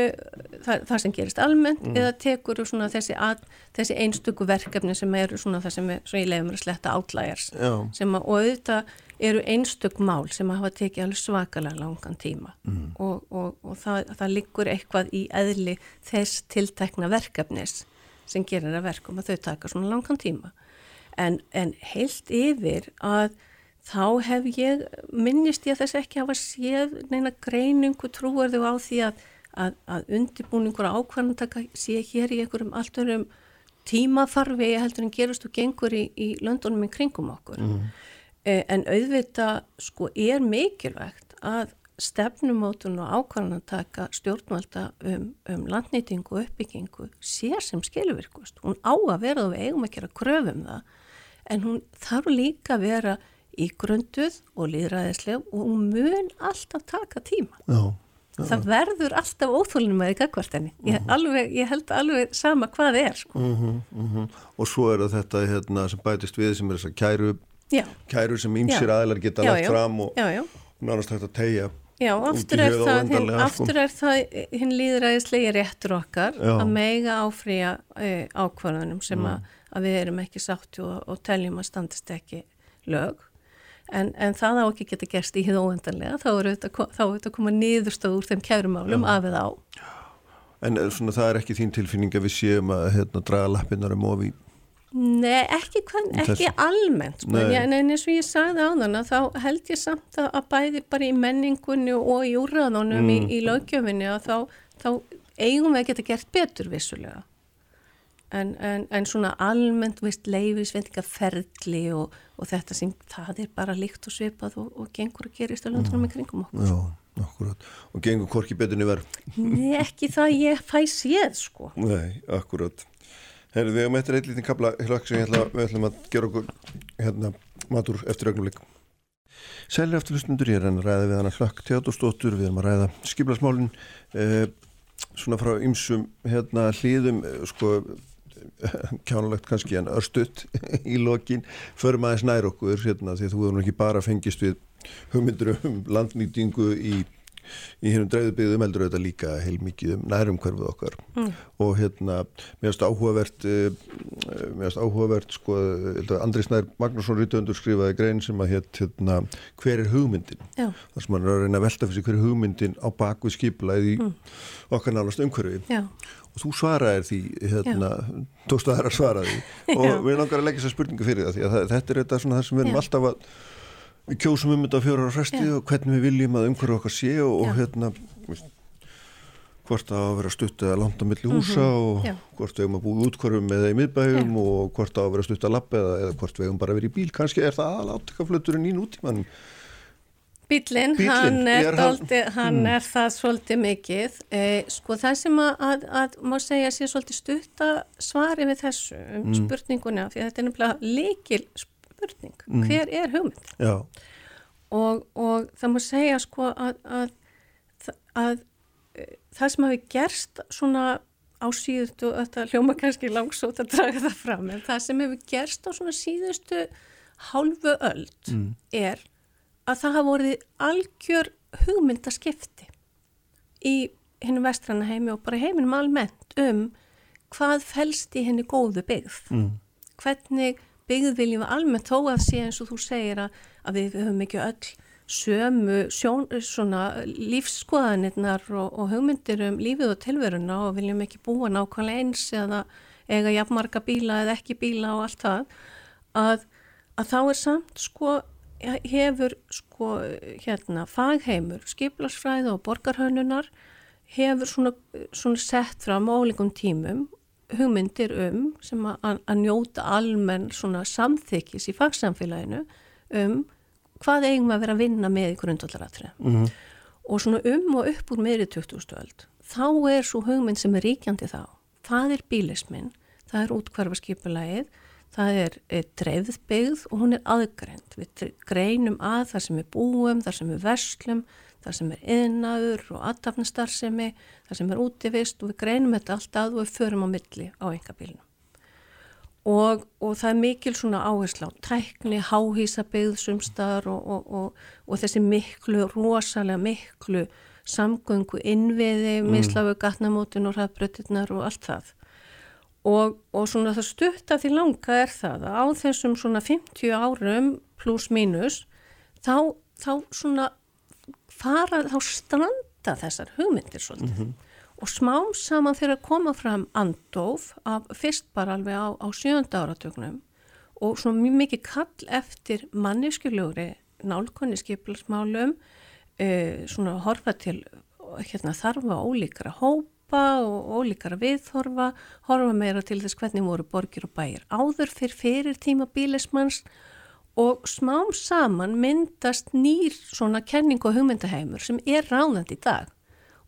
það, það sem gerist almennt eða tekuru svona þessi, að, þessi einstöku verkefni sem eru svona það sem, er, sem ég lefum að sletta Já. sem að, og auðvitað eru einstök mál sem að hafa tekið alveg svakalega langan tíma mm. og, og, og það, það liggur eitthvað í eðli þess tiltekna verkefnis sem gerir að verkum að þau taka svona langan tíma. En, en heilt yfir að þá hef ég, minnist ég þess ekki hafa séð neina greiningu trúar þau á því að, að, að undibúningur og ákvarðantaka sé hér í einhverjum allt örum tímafarfi heldur en gerust og gengur í, í löndunum í kringum okkur. Eh, En auðvitað sko er mikilvægt að stefnumótun og ákvarðanataka stjórnvalda um, um landnýtingu og uppbyggingu sé sem skilvirkust. Hún á að vera og við eigum ekki að kröfum það en hún þarf líka að vera í grunduð og líðræðisleg og hún mun alltaf taka tíma. Já. Það verður alltaf óþólunum að því gagvart henni. Ég, alveg, ég held alveg sama hvað það er. Sko. Mm -hmm, Og svo er þetta hérna, sem bætist við sem er þess að kæru, kæru sem ýmsir Já. aðlar geta Já, lagt já. fram og nánast hægt að tegja. Já, í aftur er, það, sko. aftur er það hinn líðræðislegi réttur okkar Já. að meiga áfrýja e, ákvarðunum sem Mm. að, að við erum ekki sáttu og, og teljum að standist ekki lög. en, en það á ekki geta gerst í hið óendanlega, þá er þetta að koma niðurstöð úr þeim kærumálum af eða á. En eh, svona, það er ekki þín tilfinning að við séum að hérna, draga lappinnar um ofi? Nei, ekki, ekki almennt, sko. Nei. en eins og ég sagði á þann að þá held ég samt að bæði bara í menningunni og í úrraðunum mm. í, í lögjöfinni að þá, þá eigum við að geta gert betur vissulega. En, en, en svona almennt, veist, leifisvendingaferðli og, og þetta sem það er bara líkt og svipað og, og gengur að gerist á landunum í kringum okkur. Já, akkurat. Og gengur korki betur niður? Nei, ekki það ég fæ séð, sko. Nei, akkurat. Herru, við hefum eftir eitt lítinn kabla hlökk sem ætla, við ætlum að gera okkur hérna matur eftir ögnumleik. Sælir eftir hlustundur, ég er að ræða við hana hlökk teatóstóttur, við erum að ræða skiplasmálinn, eh, svona frá ymsum hérna hlýðum, eh, sko kjánulegt kannski en örstuðt í lokin förum aðeins nær okkur hérna, því þú hefur ekki bara fengist við hugmyndur um landnýtingu í, í hennum dræðubyggðum heldur auðvitað líka heil mikið um nærum hverfuð okkar. Mm. og hérna finnst áhugavert eh, mér finnst áhugavert sko Andri Snær Magnússon Rítuöndur skrifaði grein sem að hérna hver er hugmyndin? Þar sem hann er að reyna að velta fyrir sig hver er hugmyndin á bakvið skiplaði mm. okkar nálast umhverfi. Já. Og þú svaraðir því hérna, tókstu að það er að svara því og við langar að leggja þessa spurningu fyrir það því að þetta er þetta svona það sem við erum alltaf að við kjósum um þetta á fjórar og hvernig við viljum að umhverju okkar sé og, og hérna hvort að vera stutt eða landa millir húsa mm -hmm. og Já. hvort við hefum að búið útkvarfum eða í miðbæjum og hvort að vera stutt að lappa eða, eða hvort við hefum bara verið í bíl kannski er það aðláttækaflöturinn í nútímanum Bílinn, hann, er, doldi, hann mm. er það svolítið mikið. Eh, sko það sem að, að, að má segja sé svolítið stutta svari við þessu um mm. spurninguna, því þetta er nefnilega leikil spurning. Mm. Hver er hugmynd? Og, og það má segja sko að, að eh, það sem hafi gerst svona á síðustu, þetta hljóma kannski langsótt að draga það fram, en það sem hefur gerst á svona síðustu hálfu öll mm. er að það hafa vorið algjör hugmyndaskipti í hennu vestranna heimi og bara heiminum almennt um hvað fælst í henni góðu byggð. Mm. Hvernig byggð viljum við almennt þó að sé eins og þú segir að, að við höfum ekki öll sömu sjón, svona lífskoðanirnar og, og hugmyndir um lífið og tilveruna og viljum ekki búa nákvæmlega eins eða eiga jafnmarga bíla eða ekki bíla og allt það að, að þá er samt sko hefur sko hérna fagheimur, skiplarsfræði og borgarhönnunar hefur svona, svona sett fram ólíkum tímum hugmyndir um sem að, að njóta almenn svona samþykis í fagsamfélaginu um hvað eigum að vera að vinna með í grundvallaratri mm -hmm. og svona um og upp úr meðri 2000-öld þá er svo hugmynd sem er ríkjandi þá það er bílismin, það er útkvarfaskipulagið Það er dreifðbyggð og hún er aðgreint. Við greinum að þar sem við búum, þar sem við verslum, þar sem er yðnaður og aðtapnastarsemi, þar sem er útivist og við greinum þetta allt að og við förum á milli á engabílunum. Og, og það er mikil svona áherslu á tækni, háhísabyggð sumstaðar og, og, og þessi miklu, rosalega miklu samgöngu innviði, mm. mislafu gatnamótin og hraðbröttirnar og allt það. Og, og svona það stutta því langa er það að á þessum svona 50 árum pluss mínus þá, þá svona fara, þá stranda þessar hugmyndir svolítið. Mm -hmm. Og smám saman fyrir að koma fram andof af fyrst bara alveg á, á sjönda áratögnum og svona mjög mikið kall eftir manneskjuljóri nálkonni skipilarsmálum, uh, svona horfa til hérna, þarfa ólíkra hóp hópa og ólíkara viðhorfa, horfa meira til þess hvernig voru borgir og bæir áður fyrir fyrir tíma bílismanns og smám saman myndast nýr svona kenning og hugmyndaheimur sem er ráðandi í dag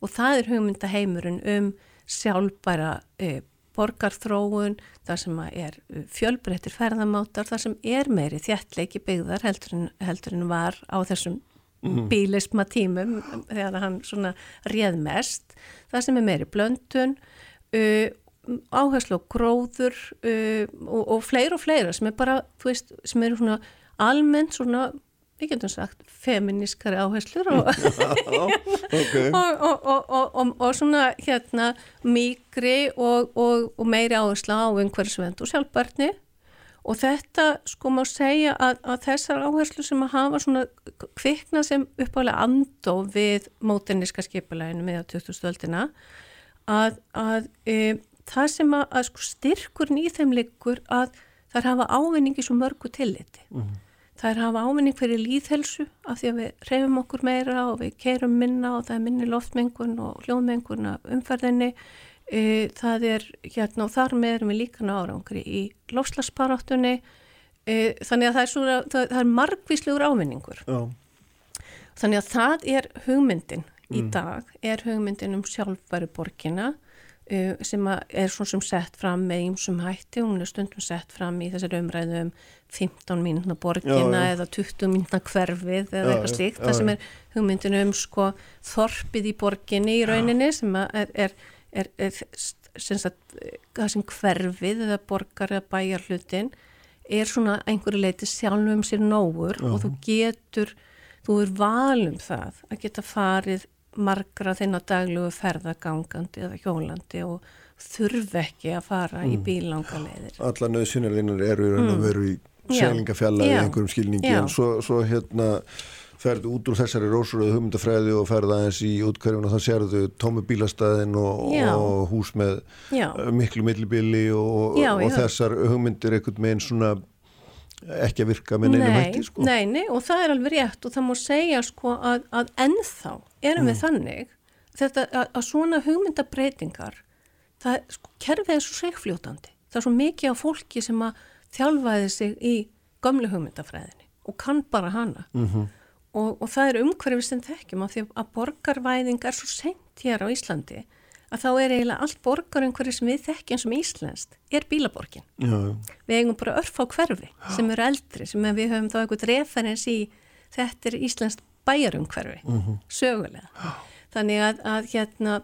og það er hugmyndaheimurinn um sjálfbæra e, borgarþróun, þar sem er e, fjölbreyttir ferðamáttar, þar sem er meiri þjættleiki byggðar heldur en, heldur en var á þessum mm. bílisma tímum þegar hann svona réð mest það sem er meiri blöndun uh, áherslu og gróður uh, og, og fleira og fleira sem er bara, þú veist, sem eru svona almennt svona við getum sagt feminískari áherslur og, okay. og, og svona hérna mýgri og meiri áhersla á einhverjusvend og sjálfbarni og þetta sko má segja að, að þessar áherslu sem að hafa svona kvikna sem uppálega andó við mótenniska skipuleginu með 2000-öldina að, að e, það sem að, að sko styrkurn í þeim liggur að þær hafa ávinningi svo mörgu tilliti. Mm -hmm. Þær hafa ávinning fyrir líðhelsu af því að við reyfum okkur meira og við keirum minna og það er minni loftmengun og hljóðmengun af umferðinni E, það er hérna og þar með erum við líka ná árangri í lofslagsparáttunni e, þannig að það er, svona, það, er margvíslegur ávinningur Já. þannig að það er hugmyndin mm. í dag er hugmyndin um sjálfbæri borgina sem er svona sem sett fram með ýmsum hætti, hún er stundum sett fram í þessari umræðu um 15 mínutna borgina já, já. eða 20 mínutna hverfið eða já, eitthvað slíkt, það sem er hugmyndin um sko þorpið í borginni í rauninni sem er, er er, er sagt, sem hverfið eða borgar eða bæjar hlutin er svona einhverju leiti sjálfum um sér nógur -huh. og þú getur þú er valum það að geta farið margra þinn á daglugu ferðagangandi eða hjólandi og þurf ekki að fara mm. í bílangaleiðir Alla nöðsynarlinnar eru í mm. veru í selingafjalla eða einhverjum skilningi Já. en svo, svo hérna ferð út úr þessari rósuröðu hugmyndafræði og ferð aðeins í útkverjum og þá sérðu tómi bílastæðin og, og hús með já. miklu millibili og, já, og þessar hugmyndir einhvern veginn svona ekki að virka með neinum hætti sko. Nei, nei, og það er alveg rétt og það má segja sko að, að ennþá erum mm. við þannig þetta, að, að svona hugmyndabreitingar það, sko, kerfið er svo segfljótandi það er svo mikið á fólki sem að þjálfaði sig í gömlu hugmyndafræðinni og kann bara hana mm -hmm og, og það er umhverfið sem þekkjum af því að borgarvæðing er svo sent hér á Íslandi að þá er eiginlega allt borgarumhverfið sem við þekkjum sem Íslandst er bílaborgin. Já. Við eigum bara örf á hverfi sem eru eldri sem við höfum þá eitthvað referens í þetta er Íslandst bæjarumhverfi uh mhm. -huh. sögulega. Þannig að, að hérna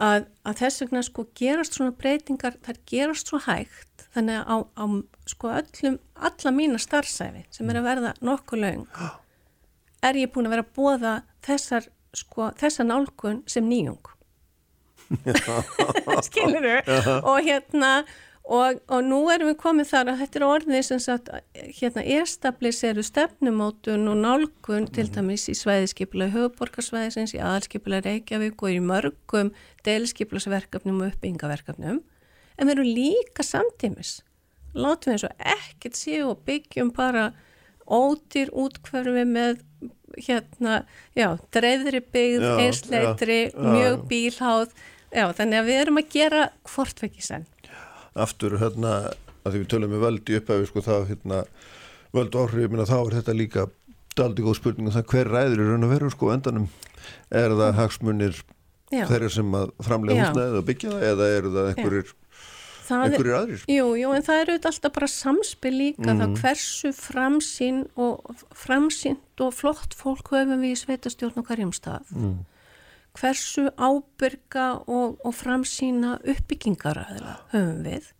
að, að þess vegna sko gerast svona breytingar, það gerast svo hægt þannig að á, á sko öllum, alla mína starfsæfi sem er að verða nokkuð laung er ég búin að vera að bóða þessar, sko, þessar nálgun sem nýjung skilur þau og hérna og, og nú erum við komið þar að þetta er orðið sem sagt hérna establiseru stefnumótun og nálgun til mhm. dæmis í svæðiskipla höfuborgarsvæðisins, í aðalskipla Reykjavík og í mörgum delskiplasverkefnum og uppbyggingaverkefnum en við erum líka samtímis. Látum við eins og ekkert séu og byggjum bara ódýr útkverfi með hérna, já, dreifðri byggð, einsleitri, mjög bílháð, já, þannig að við erum að gera hvortvekki senn. Aftur, hérna, að því við tölum með völdi upphæfi, sko, þá, hérna, völdu áhrif, minna, þá er þetta líka daldi góð spurning um það hver ræður er raun og veru, sko, endanum, er það hagsmunir þeirra sem að framlega húsnaðið og byggja það, eða eru það einhverjir einhverjir aðrir. Jú, jú, en það eru alltaf bara samspil líka mm. þá mhm. hversu framsýn og framsýnt og flott fólk höfum við í sveitastjórn og hverjum stað. Mm. Hversu ábyrga og, og framsýna uppbyggingaraðila höfum við.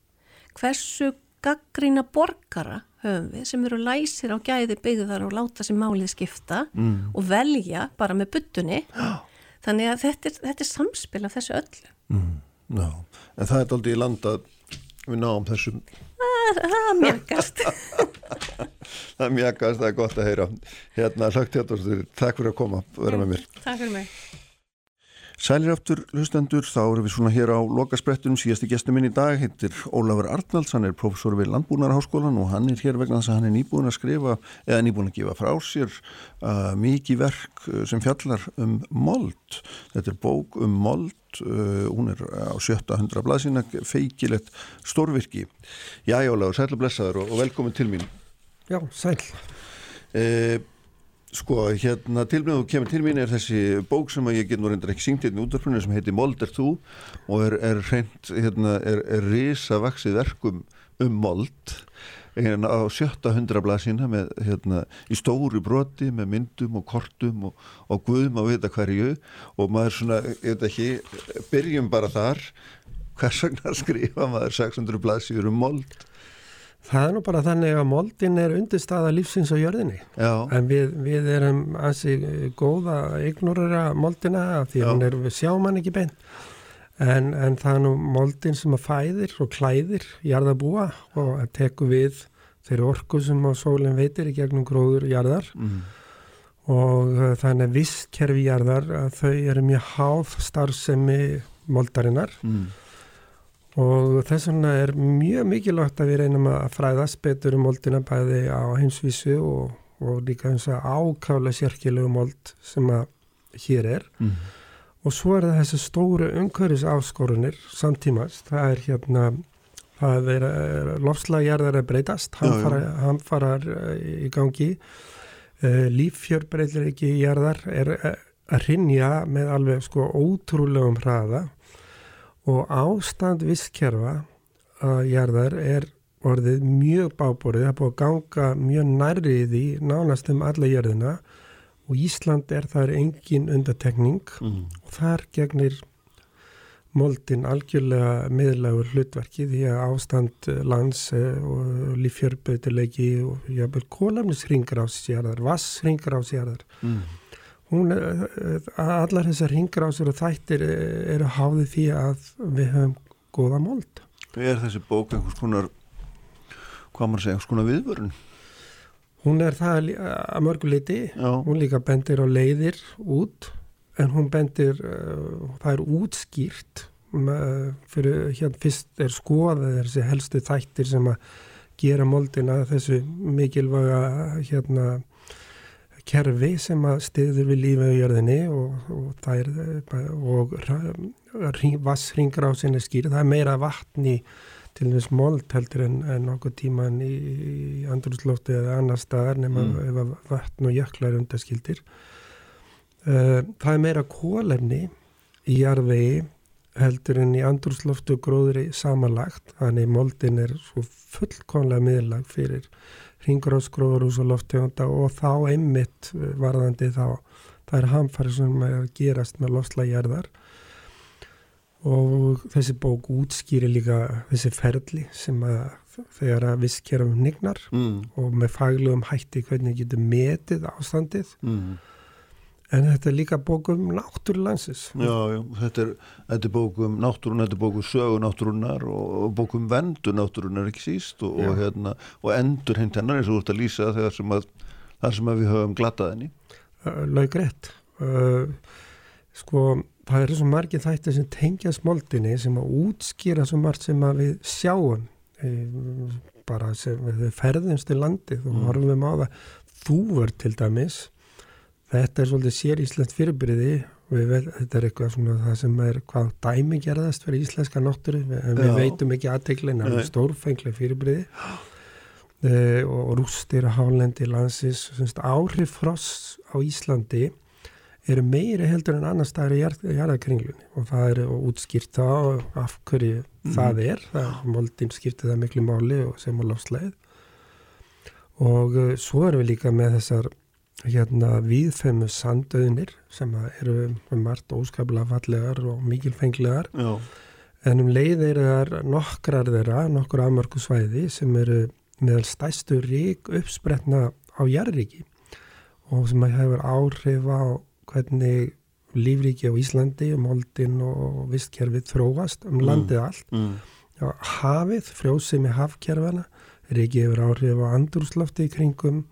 Hversu gaggrína borgara höfum við sem eru læsir á gæði byggðar og láta sem málið skipta mm. og velja bara með byttunni. Þannig að þetta er, þetta er samspil af þessu öllu. Mm. Já, en það er aldrei í landað við náum þessum það mjögast það mjögast, það er gott að heyra hérna hlagt hérna, takk fyrir að koma og vera með mér takk fyrir mig Sælir aftur hlustendur, þá erum við svona hér á lokasprettunum, síðasti gestur minn í dag heitir Ólafur Arnalds, hann er professor við Landbúnarháskólan og hann er hér vegna þess að hann er nýbúin að skrifa, eða nýbúin að gefa frá sér uh, mikið verk uh, sem fjallar um mold. Þetta er bók um mold uh, hún er á 700 blaðsina feikilegt stórvirki. Já, Ólafur, sæl og blessaður og, og velkomin til mín. Já, sæl uh, Sko, hérna tilmjöðu kemur til mín er þessi bók sem ég get nú reyndar ekki syngt hérna útdarpunni sem heitir Mold er þú? Og er, er reynd, hérna, er, er risa vaksið verkum um mold. Hérna á sjötta hundra blasina með, hérna, í stóru broti með myndum og kortum og, og guðum að vita hverju. Og maður svona, ég veit ekki, byrjum bara þar, hvers vegna skrifa maður 600 blasir um mold? Það er nú bara þannig að moldin er undirstaða lífsins á jörðinni Já. en við, við erum ansi góða að ignorera moldina því að er, við sjáum hann ekki beint en, en það er nú moldin sem að fæðir og klæðir jarðabúa og að teku við þeirri orku sem á sólinn veitir í gegnum gróður jarðar mm. og uh, þannig að visskerfi jarðar að þau eru mjög háð starfsemi moldarinnar mm. Og þess vegna er mjög mikilvægt að við reynum að fræðast betur um moldina bæði á heimsvísu og, og líka eins og ákála sérkilegu mold sem að hér er. Mm. og svo er það þessi stóru umhverfis áskorunir samtímas, það er hérna það er eh, lofslagjarðar að breytast, hann farar eh, í gangi. Líffjörbreyðlir ekki í jarðar er að rinja með alveg sko ótrúlegum hraða og ástand visskerfa að jarðar er orðið mjög báborið, það er búið að ganga mjög nærrið í nánast um alla jörðina og Ísland er þar engin undatekning mm. og þar gegnir moldin algjörlega miðlagur hlutverki því að ástand lands eh, og lífjörbutilegi og jábel kólamnisringar á sérðar, vassringar á sérðar. Mm. Hún, allar þessar sér og þættir eru háðið því að við höfum góða mold. Er þessi bók einhvers konar, hvað maður segja, einhvers konar viðvörun? Hún er það að mörguleiti, hún líka bendir á leiðir út en hún bendir, uh, það er útskýrt uh, fyrir hérna fyrst er skoðað þessi helstu þættir sem að gera moldina þessu mikilvæga hérna kerfi sem að stiður við lífið á jörðinni og, og það er og vassringur á sinni skýr, það er meira vatn í til þess mold heldur en, en nokkuð tíman í, í andrúrslófti eða annar staðar nema mm. ef vatn og jöklar undaskildir. Uh, það er meira kólefni í jarðvegi heldur en í andrúrslóftu gróðri samanlagt, þannig moldin er svo fullkonlega miðlag fyrir ringróðsgróðurús og loftegunda og þá einmitt varðandi þá það er hamfari sem gerast með lofslagjærðar og þessi bók útskýri líka þessi ferli sem að þegar að visskerum nignar mm. og með faglegum hætti hvernig getur metið ástandið mm. En þetta er líka bókum náttúrulansis Já, já, þetta er, þetta er bókum náttúrun, þetta er bókum sögu náttúrunar og bókum vendu náttúrunar ekki síst og, og, hérna, og endur hinn hennar eins og þú ert að lýsa þegar sem að, sem að við höfum glataðinni Laugrætt Sko það eru svo margir þættir sem tengja smoldinni sem að útskýra svo margt sem að við sjáum e, bara sem við ferðumst í landið og mm. horfum á það. Þúver til dæmis þetta er svolítið sér íslenskt fyrirbyrði þetta er eitthvað svona það sem er hvað dæmi gerðast fyrir íslenska náttúru. En við Já. veitum ekki aðteglin það er stórfenglega fyrirbyrði. E, og rústir og hálendi landsins áhrif fross á Íslandi eru meiri heldur en annar staðar í jarðakringlunni og það er útskýrt þá af hverju mm. það er. Það, moldin skiptir það miklu máli og sem á lofsleið og uh, svo erum við líka með þessar hérna viðfemmu sandauðnir sem eru margt óskaplega fallegar og mikilfenglegar Já. en um leið eru þar nokkrar þeirra, nokkur afmörku svæði sem eru meðal stæstu rík uppspretna á jarðriki og sem hefur áhrif á hvernig lífríki á Íslandi, moldin og vistkerfið þróast um mm. landið allt. Mm. Já, hafið, frjósið með hafkerfana, er ekki yfir áhrif á andurslofti í kringum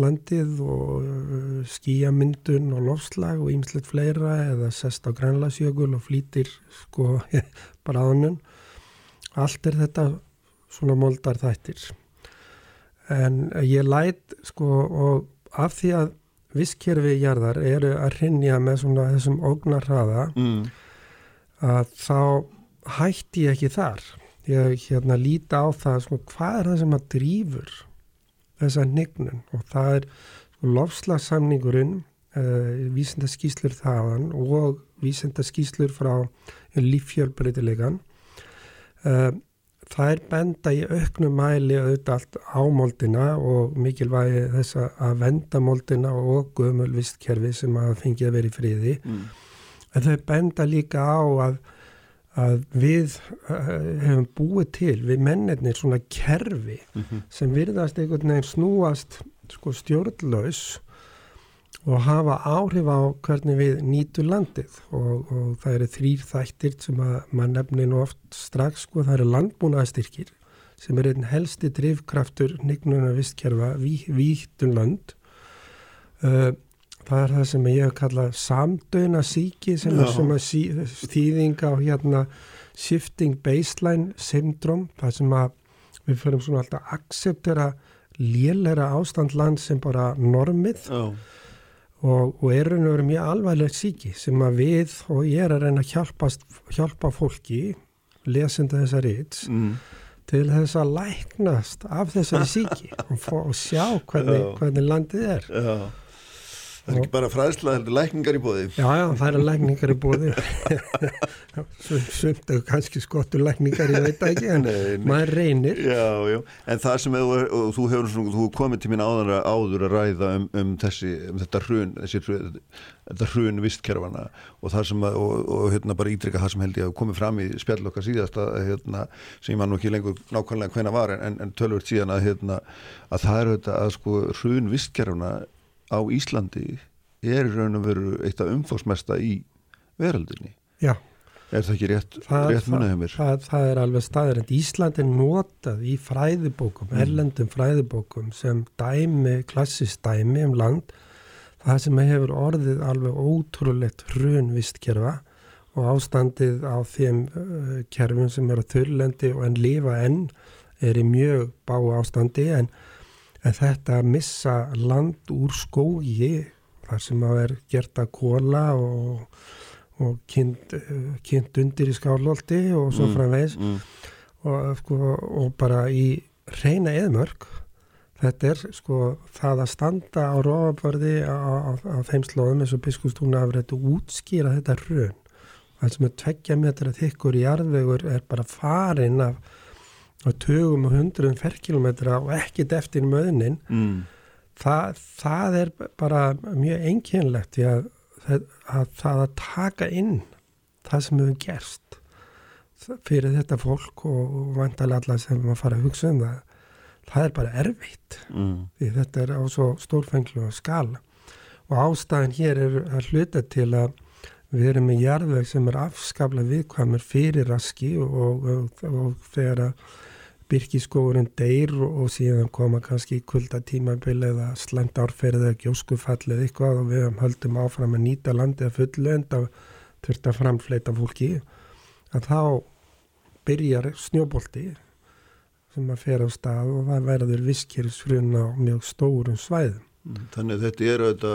landið og uh, skíamyndun og lofslag og ýmslegt fleira eða sest á grænlasjökul og flýtir sko bráðunum. Allt er þetta svona moldar þættir. En ég læt sko og af því að visskerfi jarðar eru að rinja með svona þessum ógnarraða mm. að þá hætti ég ekki þar. Ég hérna líti á það sko hvað er það sem að drýfur þessa nignun og það er lofslagssamningurinn, uh, vísindaskíslur þaðan og vísindaskíslur frá líffjörbreytilegan. Uh, það er benda í auknum mæli auðvitað allt ámoldina og mikilvægi þess að venda moldina og gömulvistkerfi sem að fengi að vera í friði mm. en þau benda líka á að, að við hefum búið til við mennirnir svona kerfi mm -hmm. sem virðast einhvern veginn snúast sko stjórnlaus og hafa áhrif á hvernig við nýtu landið og, og það eru þrýr þættir sem að mann nefnir nú oft strax sko, það eru landbúnaðastyrkir sem er einn helsti drivkraftur nignuna vistkerfa Vítunland uh, það er það sem ég hef kallað samdöina síki sem Já. er svona sí, þýðinga á hérna shifting baseline syndrom það sem að við fyrir svona alltaf að acceptera lélera ástandland sem bara normið oh. og, og er raun og verið mjög alvarlegt síki sem að við og ég er að reyna að hjálpa, hjálpa fólki lesenda þessar rýts mm. til þess að læknast af þessari síki og, og sjá hvernig, hvernig landið er oh. Það er ekki bara fræðsla, það er lækningar í bóði. Já, já, það er lækningar í bóði. Sumt er kannski skottur lækningar, ég veit ekki, en nei, nei. maður reynir. Já, já, en það sem þú, þú hefur þú komið til mín áður, áður að ræða um, um, þessi, um þetta hrun, þessi þetta hrun vistkerfana og það sem, að, og, og hérna bara ídrika það sem held ég að komið fram í spjall okkar síðast að, hérna, sem ég man nú ekki lengur nákvæmlega hvena var, en, en tölvört síðan að, hérna, að það er þetta að sko hrun vistkerfana á Íslandi er raun og veru eitt af umfóksmesta í veraldinni Já. Er það ekki rétt, rétt hefur mér? Það, það er alveg staður en Ísland er notað í fræðibókum, mm. erlendum fræðibókum sem dæmi, klassist dæmi um land. Það sem hefur orðið alveg ótrúlegt hrunvistkerfa og ástandið á þeim uh, kerfum sem eru þurrlendi og en lifa enn er í mjög bá ástandi. En en þetta að missa land úr skógi þar sem að er gert að kóla og, og kynnt, kynnt undir í skálóldi og svo mm, framvegs mm. og, sko, og bara í reyna eðmörk þetta er sko það að standa á róabörði á, þeim slóðum eins og biskustúna hafur þetta útskýra þetta raun það sem er tveggja metra þykkur í arðvegur er bara farin af og tögum og hundruðum ferrkilometra og ekkit eftir möðnin mm. það, það er bara mjög einkynlegt að, að, að það að taka inn það sem hefur gerst fyrir þetta fólk og, og vantalega alla sem maður fara að hugsa um það það er bara erfitt mm. því þetta er á svo stórfenglu og skala og ástæðin hér er að hluta til að við erum með jarðveg sem er afskafla viðkvæmur fyrir raski og, og, og þegar að byrkiskóurinn deyr og síðan koma kannski kuldatímabil eða slæmt árferð eða gjóskufall eða eitthvað og við höldum áfram að nýta landið að fullu en það þurft að framfleita fólki að þá byrjar snjóbolti sem að fer á stað og það verður viskirðsfrun á mjög stórum svæðum. Mm, þannig þetta er, þetta,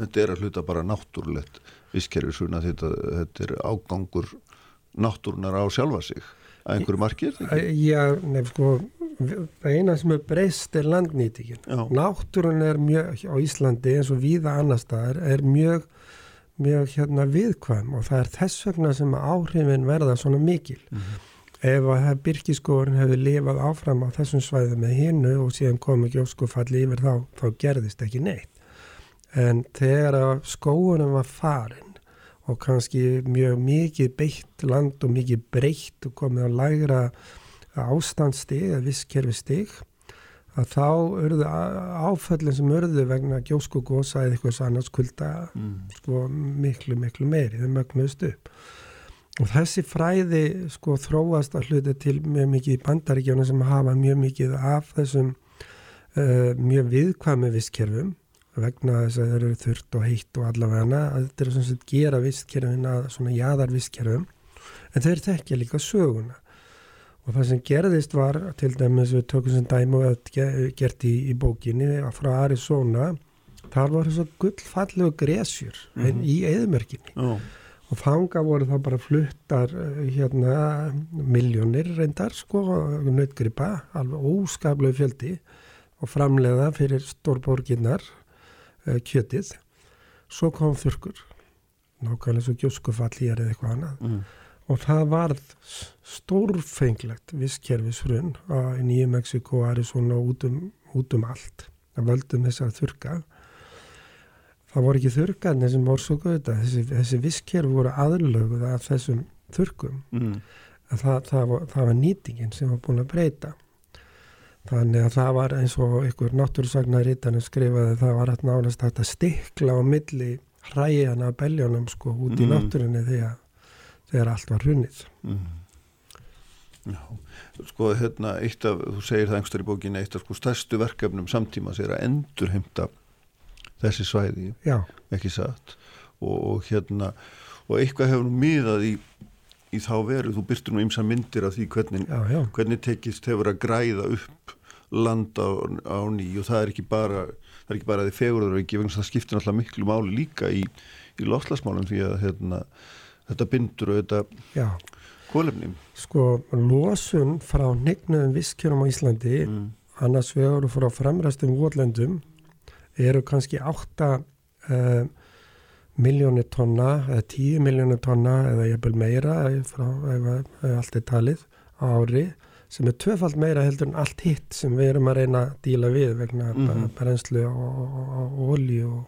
þetta er að hluta bara náttúrulegt viskirðsfrun að þetta, þetta er ágangur náttúrunar á sjálfa sig að einhverju markir? Já, nefn sko það eina sem er breyst er landnýtingin náttúrun er mjög á Íslandi eins og víða annar staðar er mjög, mjög hérna viðkvæm og það er þess vegna sem áhrifin verða svona mikil mm -hmm. ef að byrkiskórin hefur lifað áfram á þessum svæðu með hinnu og síðan komi gjóskufalli yfir þá, þá gerðist ekki neitt en þegar skóunum var farin og kannski mjög mikið beitt land og mikið breytt og komið að lægra ástandsstig eða visskerfistig að þá urðu áföllin sem urðu vegna gjóskugósa eða eitthvað annars kulda mm. sko, miklu miklu meiri, þau mögnuðst upp og þessi fræði sko þróast að hluta til mjög mikið í bandaríkjónu sem hafa mjög mikið af þessum uh, mjög viðkvæmi visskerfum vegna þess að það eru þurft og heitt og allavega að þetta er svona að gera vistkerfin að svona jæðar vistkerfum en þeir tekja líka söguna og það sem gerðist var til dæmis við tökum sem dæmu gert í, í bókinni frá Arizona þar var þess að gullfallegu gresjur mm -hmm. í eðmerkinni oh. og fanga voru þá bara fluttar eh, hérna miljónir reyndar sko, nöttgripa alveg óskaplega fjöldi og framleiða fyrir stórborginnar kjötið. Svo kom þurkur nákvæmlega svo gjóskufall ég er eða eitthvað annað. Mm. og það varð stórfenglegt visskerfisfrun í Nýju Mexiko og Arizona út um, út um allt það völdum þess að þurka það voru ekki sem voru svo göta þessi, þessi visskerf voru aðlöguð af þessum þurkum mm. það, það, var, það var nýtingin sem var búin að breyta Þannig að það var eins og einhver náttúrsagnarítanu skrifaði það var alltaf nánast að stikla á milli hræjana beljónum sko út í mm. náttúrunni þegar, þegar allt var hunnið. Mm. Já, sko hérna eitt af, þú segir það engstar í bókinni, eitt af sko stærstu verkefnum samtíma sér að endurheimta þessi svæði, Já. ekki satt og, og hérna og eitthvað hefur nú miðað í, í þá veru, þú byrstur nú ymsa myndir af því hvernig, já, hvernig tekist hefur að græða upp land á, á ný og það er ekki bara það er ekki bara því fegurðarveiki, það skiptir náttúrulega miklu máli líka í, í lofslagsmálum því að hérna, þetta bindur og þetta kólefni. Sko, losun frá nefnum visskjörum á Íslandi mm. annars vegar frá fremræstum vótlendum eru kannski 8 uh, eh, miljónir tonna eða 10 miljónir tonna eða jæfnvel meira frá, ef, ef allt er talið ári sem er tvefald meira heldur en allt hitt sem við erum að reyna að díla við vegna mm -hmm. brenslu og, og, og olju og,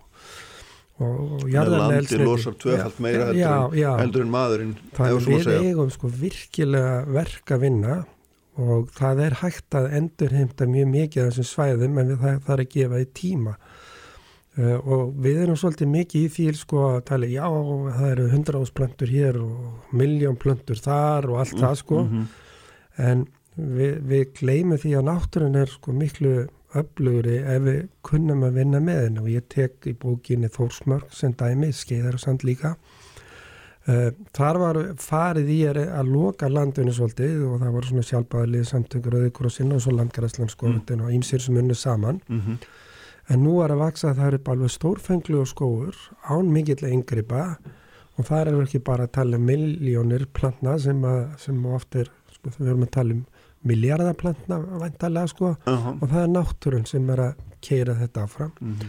og jarðarlega landi losar tvefald meira heldur, já, já. heldur en maðurinn þannig við eigum sko virkilega verk að vinna og það er hægt að endurheimta mjög mikið af þessum svæðum en það, það er að gefa í tíma uh, og við erum svolítið mikið í því sko að tala já það eru hundra ásplöntur hér og miljón plöntur þar og allt mm, það sko mm -hmm. en við, við gleymum því að náttúrun er sko miklu öflugri ef við kunnum að vinna með henn og ég tek í bókinni Þórsmörg sem dæmi, skeiðar og sand líka uh, þar var farið í að loka landinu svolítið og það voru svona sjálfbæðilið samtökur öðukur og sinna og svo landgræslanskóðin mm. og ímsir sem unnu saman mm -hmm. en nú er að vaksa að það eru alveg stórfenglu og skóur án mikill yngripa og það er ekki bara að tala um miljónir plantna sem, að, sem ofta er, sko, við erum að tala um miljardaplantna vantarlega sko uh -huh. og það er náttúrun sem er að keira þetta áfram uh mhm. -huh.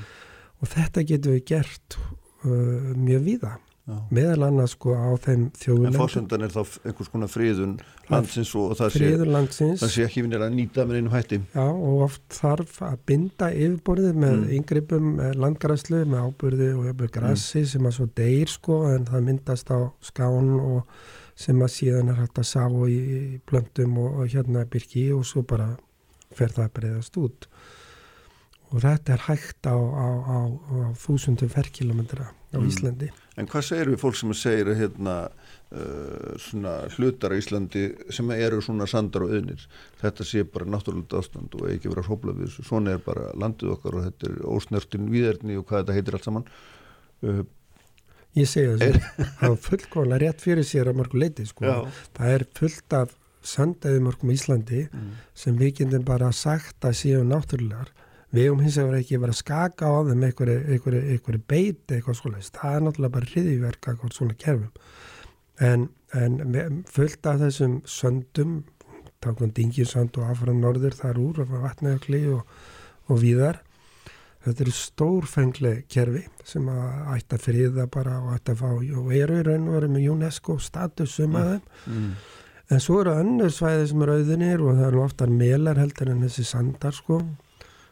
og þetta getur við gert uh, mjög víða Já. meðal annars sko á þeim þjóðulendum En fórsöndan er þá einhvers konar fríðun landsins og það sé, það sé ekki vinir að nýta með einu hætti Já og oft þarf að binda yfirborðið með mm. yngripum með landgræslu, með ábyrði og grassi mm. sem að svo deyr sko en það myndast á skán og sem að síðan er hægt að sá í blöndum og, og hérna byrki og svo bara fer það að breyðast út og þetta er hægt á, á, á, á þúsundum ferrkilometra á mm. Íslandi. En hvað segir við fólk sem segir að hérna, uh, hlutar á Íslandi sem eru svona sandar og öðnir þetta sé bara náttúrulega ástand og ekki vera að hopla við þessu, svona er bara landið okkar og þetta er ósnertin viðerni og hvað þetta heitir allt saman uh, Ég segja þessu, það er fullkóðanlega rétt fyrir sér á mörgu leiti sko. Það er fullt af sandæði mörgum í Íslandi mm. sem getum bara sagt að séu náttúrulegar. Við hefum hins vegar ekki verið að skaka á þeim einhverju beiti eitthvað svolítið. Það er náttúrulega bara hriðiverka eitthvað svona kerfum. En, en fullt af þessum söndum, tákum dinginsand og afram norður þar úr og vatnajökli og, og víðar Þetta eru stórfengli kerfi sem að ætta friða bara og ætta fá og eru í raun og veru með UNESCO status um að þeim. Mm. En svo eru önnur svæði sem eru auðinir og það eru oftar melar heldur en þessi sandar sko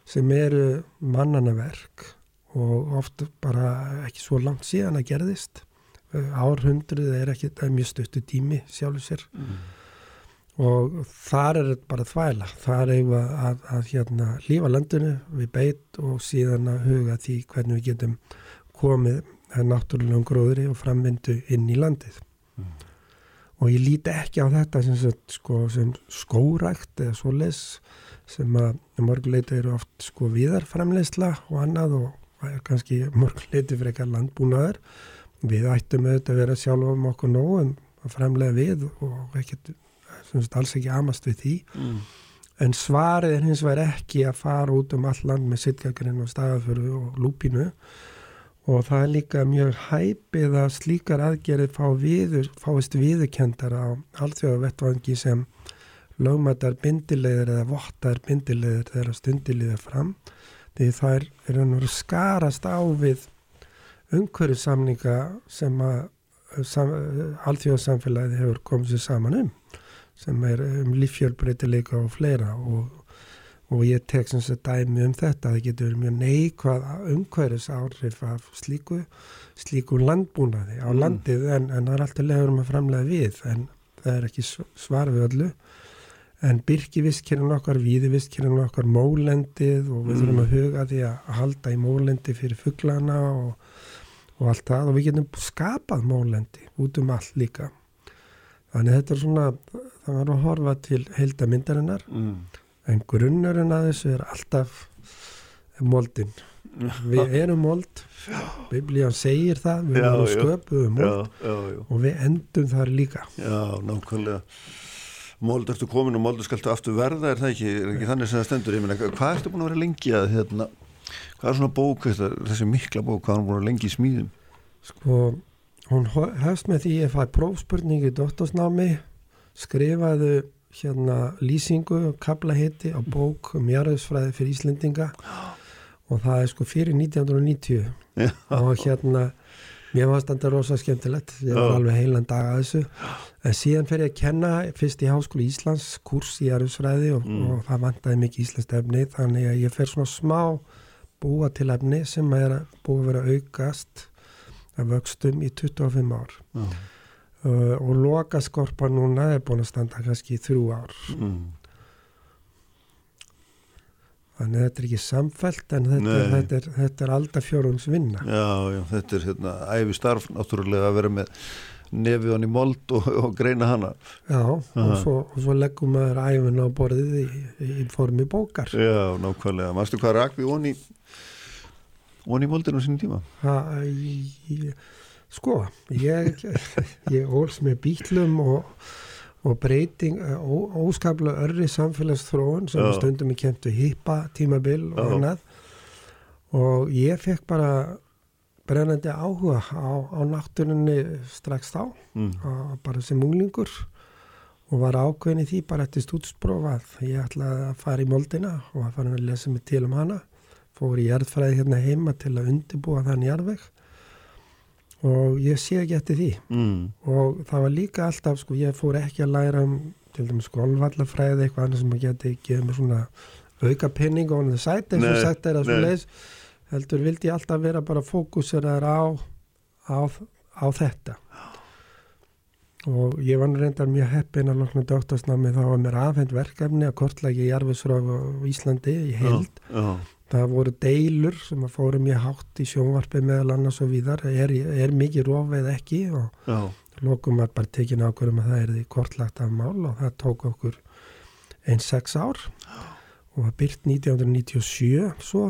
sem eru mannanaverk og oft bara ekki svo langt síðan að gerðist. Árhundrið er ekki, það er mjög stöttu tími sjálfur sér. Mm og þar er þetta bara þvæla. Þar eigum við að, að, að hérna lífa landinu við beit og síðan að huga því hvernig við getum komið náttúrulega um gróðri og framvindu inn í landið. Mm. og ég líti ekki á þetta sem, sko, sem skórækt eða svoleis sem að mörguleiti eru oft sko viðarframleysla og annað og kannski mörguleiti fyrir eitthvað landbúnaður. Við ættum auðvitað að vera sjálf um okkur nóg að framlega við og ekkert alls ekki amast við því. Mm. en svarið er hins vegar ekki að fara út um all land með sittgækurinn og stafaföru og lúpinu og það er líka mjög hæpið að slíkar aðgerið fá viður, fáist viðurkendar á allþjóða vettvangi sem lögmatar bindilegðir eða vottar bindilegðir þegar stundilegðir fram. Því það er, er að skarast á við umhverju samninga sem að sam, allþjóðsamfélagið hefur komið sér saman um sem er um líffjölbreytileika og fleira og, og ég tek sem sagt dæmi um þetta það getur mjög neikvað umhverjus áhrif af slíku slíku landbúnaði á mm. landið en, en það er alltaf leður um að framlega við en það er ekki svar við öllu en byrkivistkirinn okkar, víðivistkirinn okkar mólendið og við mm. þurfum að huga því að halda í mólendi fyrir fugglana og, og allt það og við getum skapað mólendi út um allt líka þannig þetta er svona það var að horfa til heildamindarinnar mm. en grunnurinn að þessu er alltaf moldin. Við erum mold. Biblían segir það, við já, erum sköpuð mold. Já, já, og við endum þar líka. Já, nákvæmlega. Mold ertu komin og moldu skaltu aftur verða er það ekki, er ekki þannig sem það stendur? Meina, hvað ertu búin að vera lengi að hérna, hvað er svona bók, þessi mikla bók hvað er búin að vera lengi í smíðum? Sko, hún hefst með því ég fæ prófspurningi í dottorsnámi skrifaðu hérna lýsingu kablaheiti á bók um jarðsfræði fyrir Íslendinga. Og það er sko fyrir 1990 Já. og hérna mér var þetta rosa skemmtilegt. Ég var Já. alveg heilan dag að þessu. En síðan fer ég að kenna fyrst í Háskóli Íslands kurs í jarðsfræði og, mm. og það vantæði mikið íslenskt efni. Þannig að ég fer svona smá búa til efni sem er búið að vera aukast að vöxtum í 25 ár uh, og loka skorpa núna er búin að standa kannski í þrjú ár mm. Þannig að þetta er ekki samfælt en þetta er, þetta, er, þetta er alltaf fjórums vinna. Já, já, þetta er hérna æfi starf náttúrulega að vera með nefið hann í mold og, og greina hana. Já, og svo, og svo leggum maður æfin á borðið í, í formi bókar. Já, nákvæmlega. Mástu hvað rak við onni í moldinu á sínum tíma? Ha, ég, sko, ég, ég óls með bílum og og breyting, ó, óskaplega örri samfélagsþróun sem stundum í kemtu hýpa tímabil og annað. Og ég fekk bara brennandi áhuga á, á náttúrunni strax þá mm. á, bara sem unglingur. Og var ákveðin í því bara eftir stúdsprófað ég ætlaði að fara í moldina og að fara að lesa mig til um hana. Fór í jærðfræði hérna heima til að undibúa þann jærðvegg og ég sé ekki eftir því. Mm. og það var líka alltaf sko, ég fór ekki að læra um til dæmis golvallafræði eitthvað annað sem að geti gefið mér svona auka penning og það sæti eins og sæti er að svo leiðis heldur vildi ég alltaf vera bara fókuseraður á, á, á þetta. Og ég var reyndar mjög heppin að lokna dóttasnámi þá var mér afhengt verkefni að kortlækja í Arviðsróf og Íslandi í heild. já það voru deilur sem að fóru mjög hátt í sjónvarpi meðal annars og víðar. Er, er mikið rófið ekki? Og Já. lokum var bara tekin ákveðum að það er því kortlagt af mál og það tók okkur einn sex ár. Já. og það byrt 1997 svo.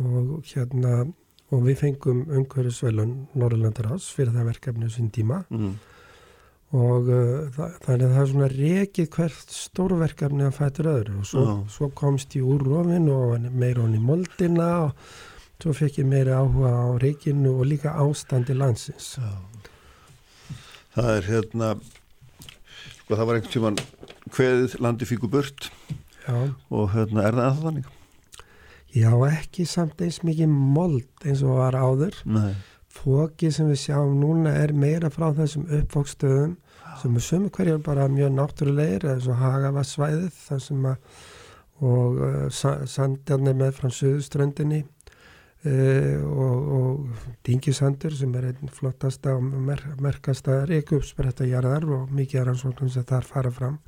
Og hérna og við fengum umhverjusvelun Norrlandar ás fyrir það verkefni sem tíma. Mm og uh, það, þannig að það er svona rekið hvert stórverkefni að fæta öðru og svo, svo komst ég úr rofin og meira honni í moldina og svo fekk ég meira áhuga á reikinu og líka ástandi landsins Já. Það er hérna sko það var einhvern tíman hveðið landi fíku burt Já. og hérna er það að þannig? Já ekki samt eins mikið mold eins og var áður Nei fókið sem við sjáum núna er meira frá þessum uppfókstöðum sem er sömu hverjar bara mjög náttúrulegir eða svo Hagavassvæðið þar sem að og uh, sandjarnir með frá söðuströndinni uh, og, og Dingisandur sem er einn flottasta og mer merkasta reykjupsbretta jarðar og mikið er ansvöldum sem þar fara fram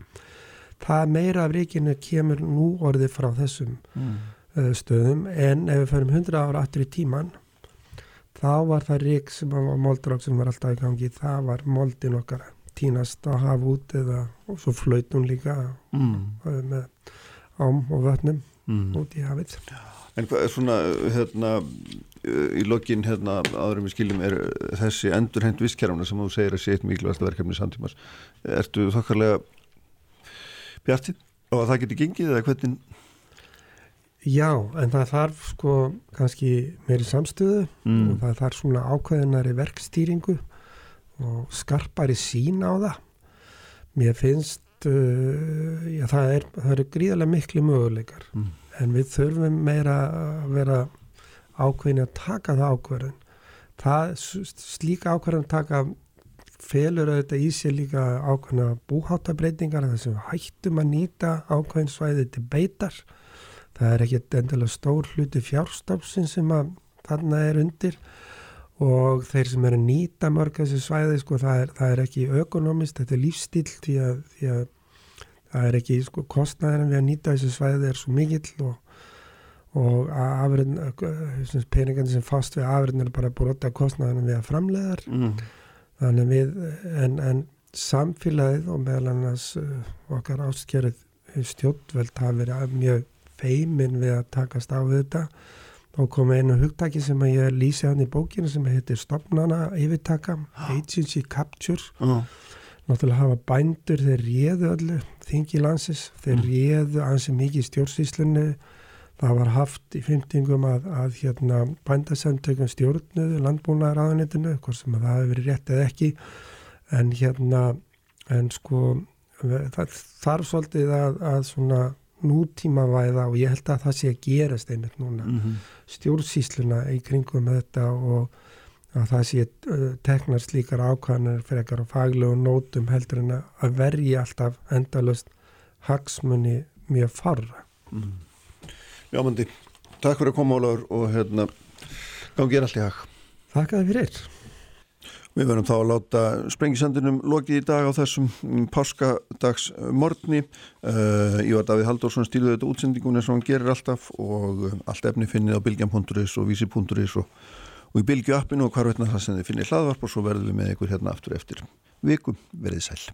það meira af reykjunu kemur nú orðið frá þessum mm. uh, stöðum en ef við ferum 100 ára aftur í tíman þá var það rík sem var moldrók sem var alltaf í gangi, það var moldin okkar tínast að hafa út eða og svo flöytun líka mm. með ám og vötnum mm. út í hafið En hvað er svona hérna, í lokin hérna, áðurum við skiljum er þessi endurhend visskerfna sem þú segir að sé eitt mikilvægast verkefni samtímas ertu þokkarlega bjartinn og að það geti gengið eða hvernig Já, en það þarf sko kannski meiri samstöðu mm. og það þarf svona ákveðinari verkstýringu og skarpari sín á það. Mér finnst, uh, já það er, eru gríðarlega miklu möguleikar mm. en við þurfum meira að vera ákveðin að taka það ákveðin. Það slíka ákveðin að taka felur auðvitað í sig líka ákveðina búháttabreitingar þar sem við hættum að nýta ákveðin svæði til beitar það er ekkert endilega stór hluti fjárstafsin sem að þarna er undir og þeir sem er að nýta mörg þessi svæði sko það er, það er ekki ökonomist, þetta er lífstíl því að, því að það er ekki sko kostnæðin við að nýta þessi svæði er svo mikill og, og peningan sem fast við afriðin er bara brota kostnæðin við að framleðar mm. þannig við en, en samfélagið og meðal annars uh, okkar áskjörið stjórnveld hafi verið mjög feimin við að takast á þetta. Og kom einu hugtaki sem að ég lýsi hann í bókinu sem heitir Stopnana yfirtaka, Agency Capture. Uh. náttúrulega hafa bændur þeir réðu öllu þingi landsis, þeir mm. réðu ansi mikið stjórnsýslunni. Það var haft í fymtingum að, að hérna bændasamtökum stjórnuðu landbúnaðar aðanitinu, hvort sem að það hefur verið rétt eða ekki. En hérna en sko það þarf svolítið að, að svona nútímavæða og ég held að það sé að gerast einmitt núna mm -hmm. stjórnsýsluna í kringum þetta og að það sé uh, teknar slíkar ákvæðanir fyrir á faglegu nótum heldur en að vergi alltaf endalust hagsmunni mjög farra mm. Jámandi, takk fyrir að koma Ólaur og hérna gangið allt í hag Takk að þið fyrir Við verðum þá að láta sprengisendinum lokið í dag á þessum páskadagsmorni. Uh, Ívar Davíð Halldórsson stýrði þetta útsendingun eins og hann gerir alltaf og uh, allt efni finnið á bilgjam.is og vísi.is og, og í bilgju appinu og hvar veitna það sem þið finnir hlaðvarp og svo verðum við með ykkur hérna aftur eftir vikum. Verðið sæl.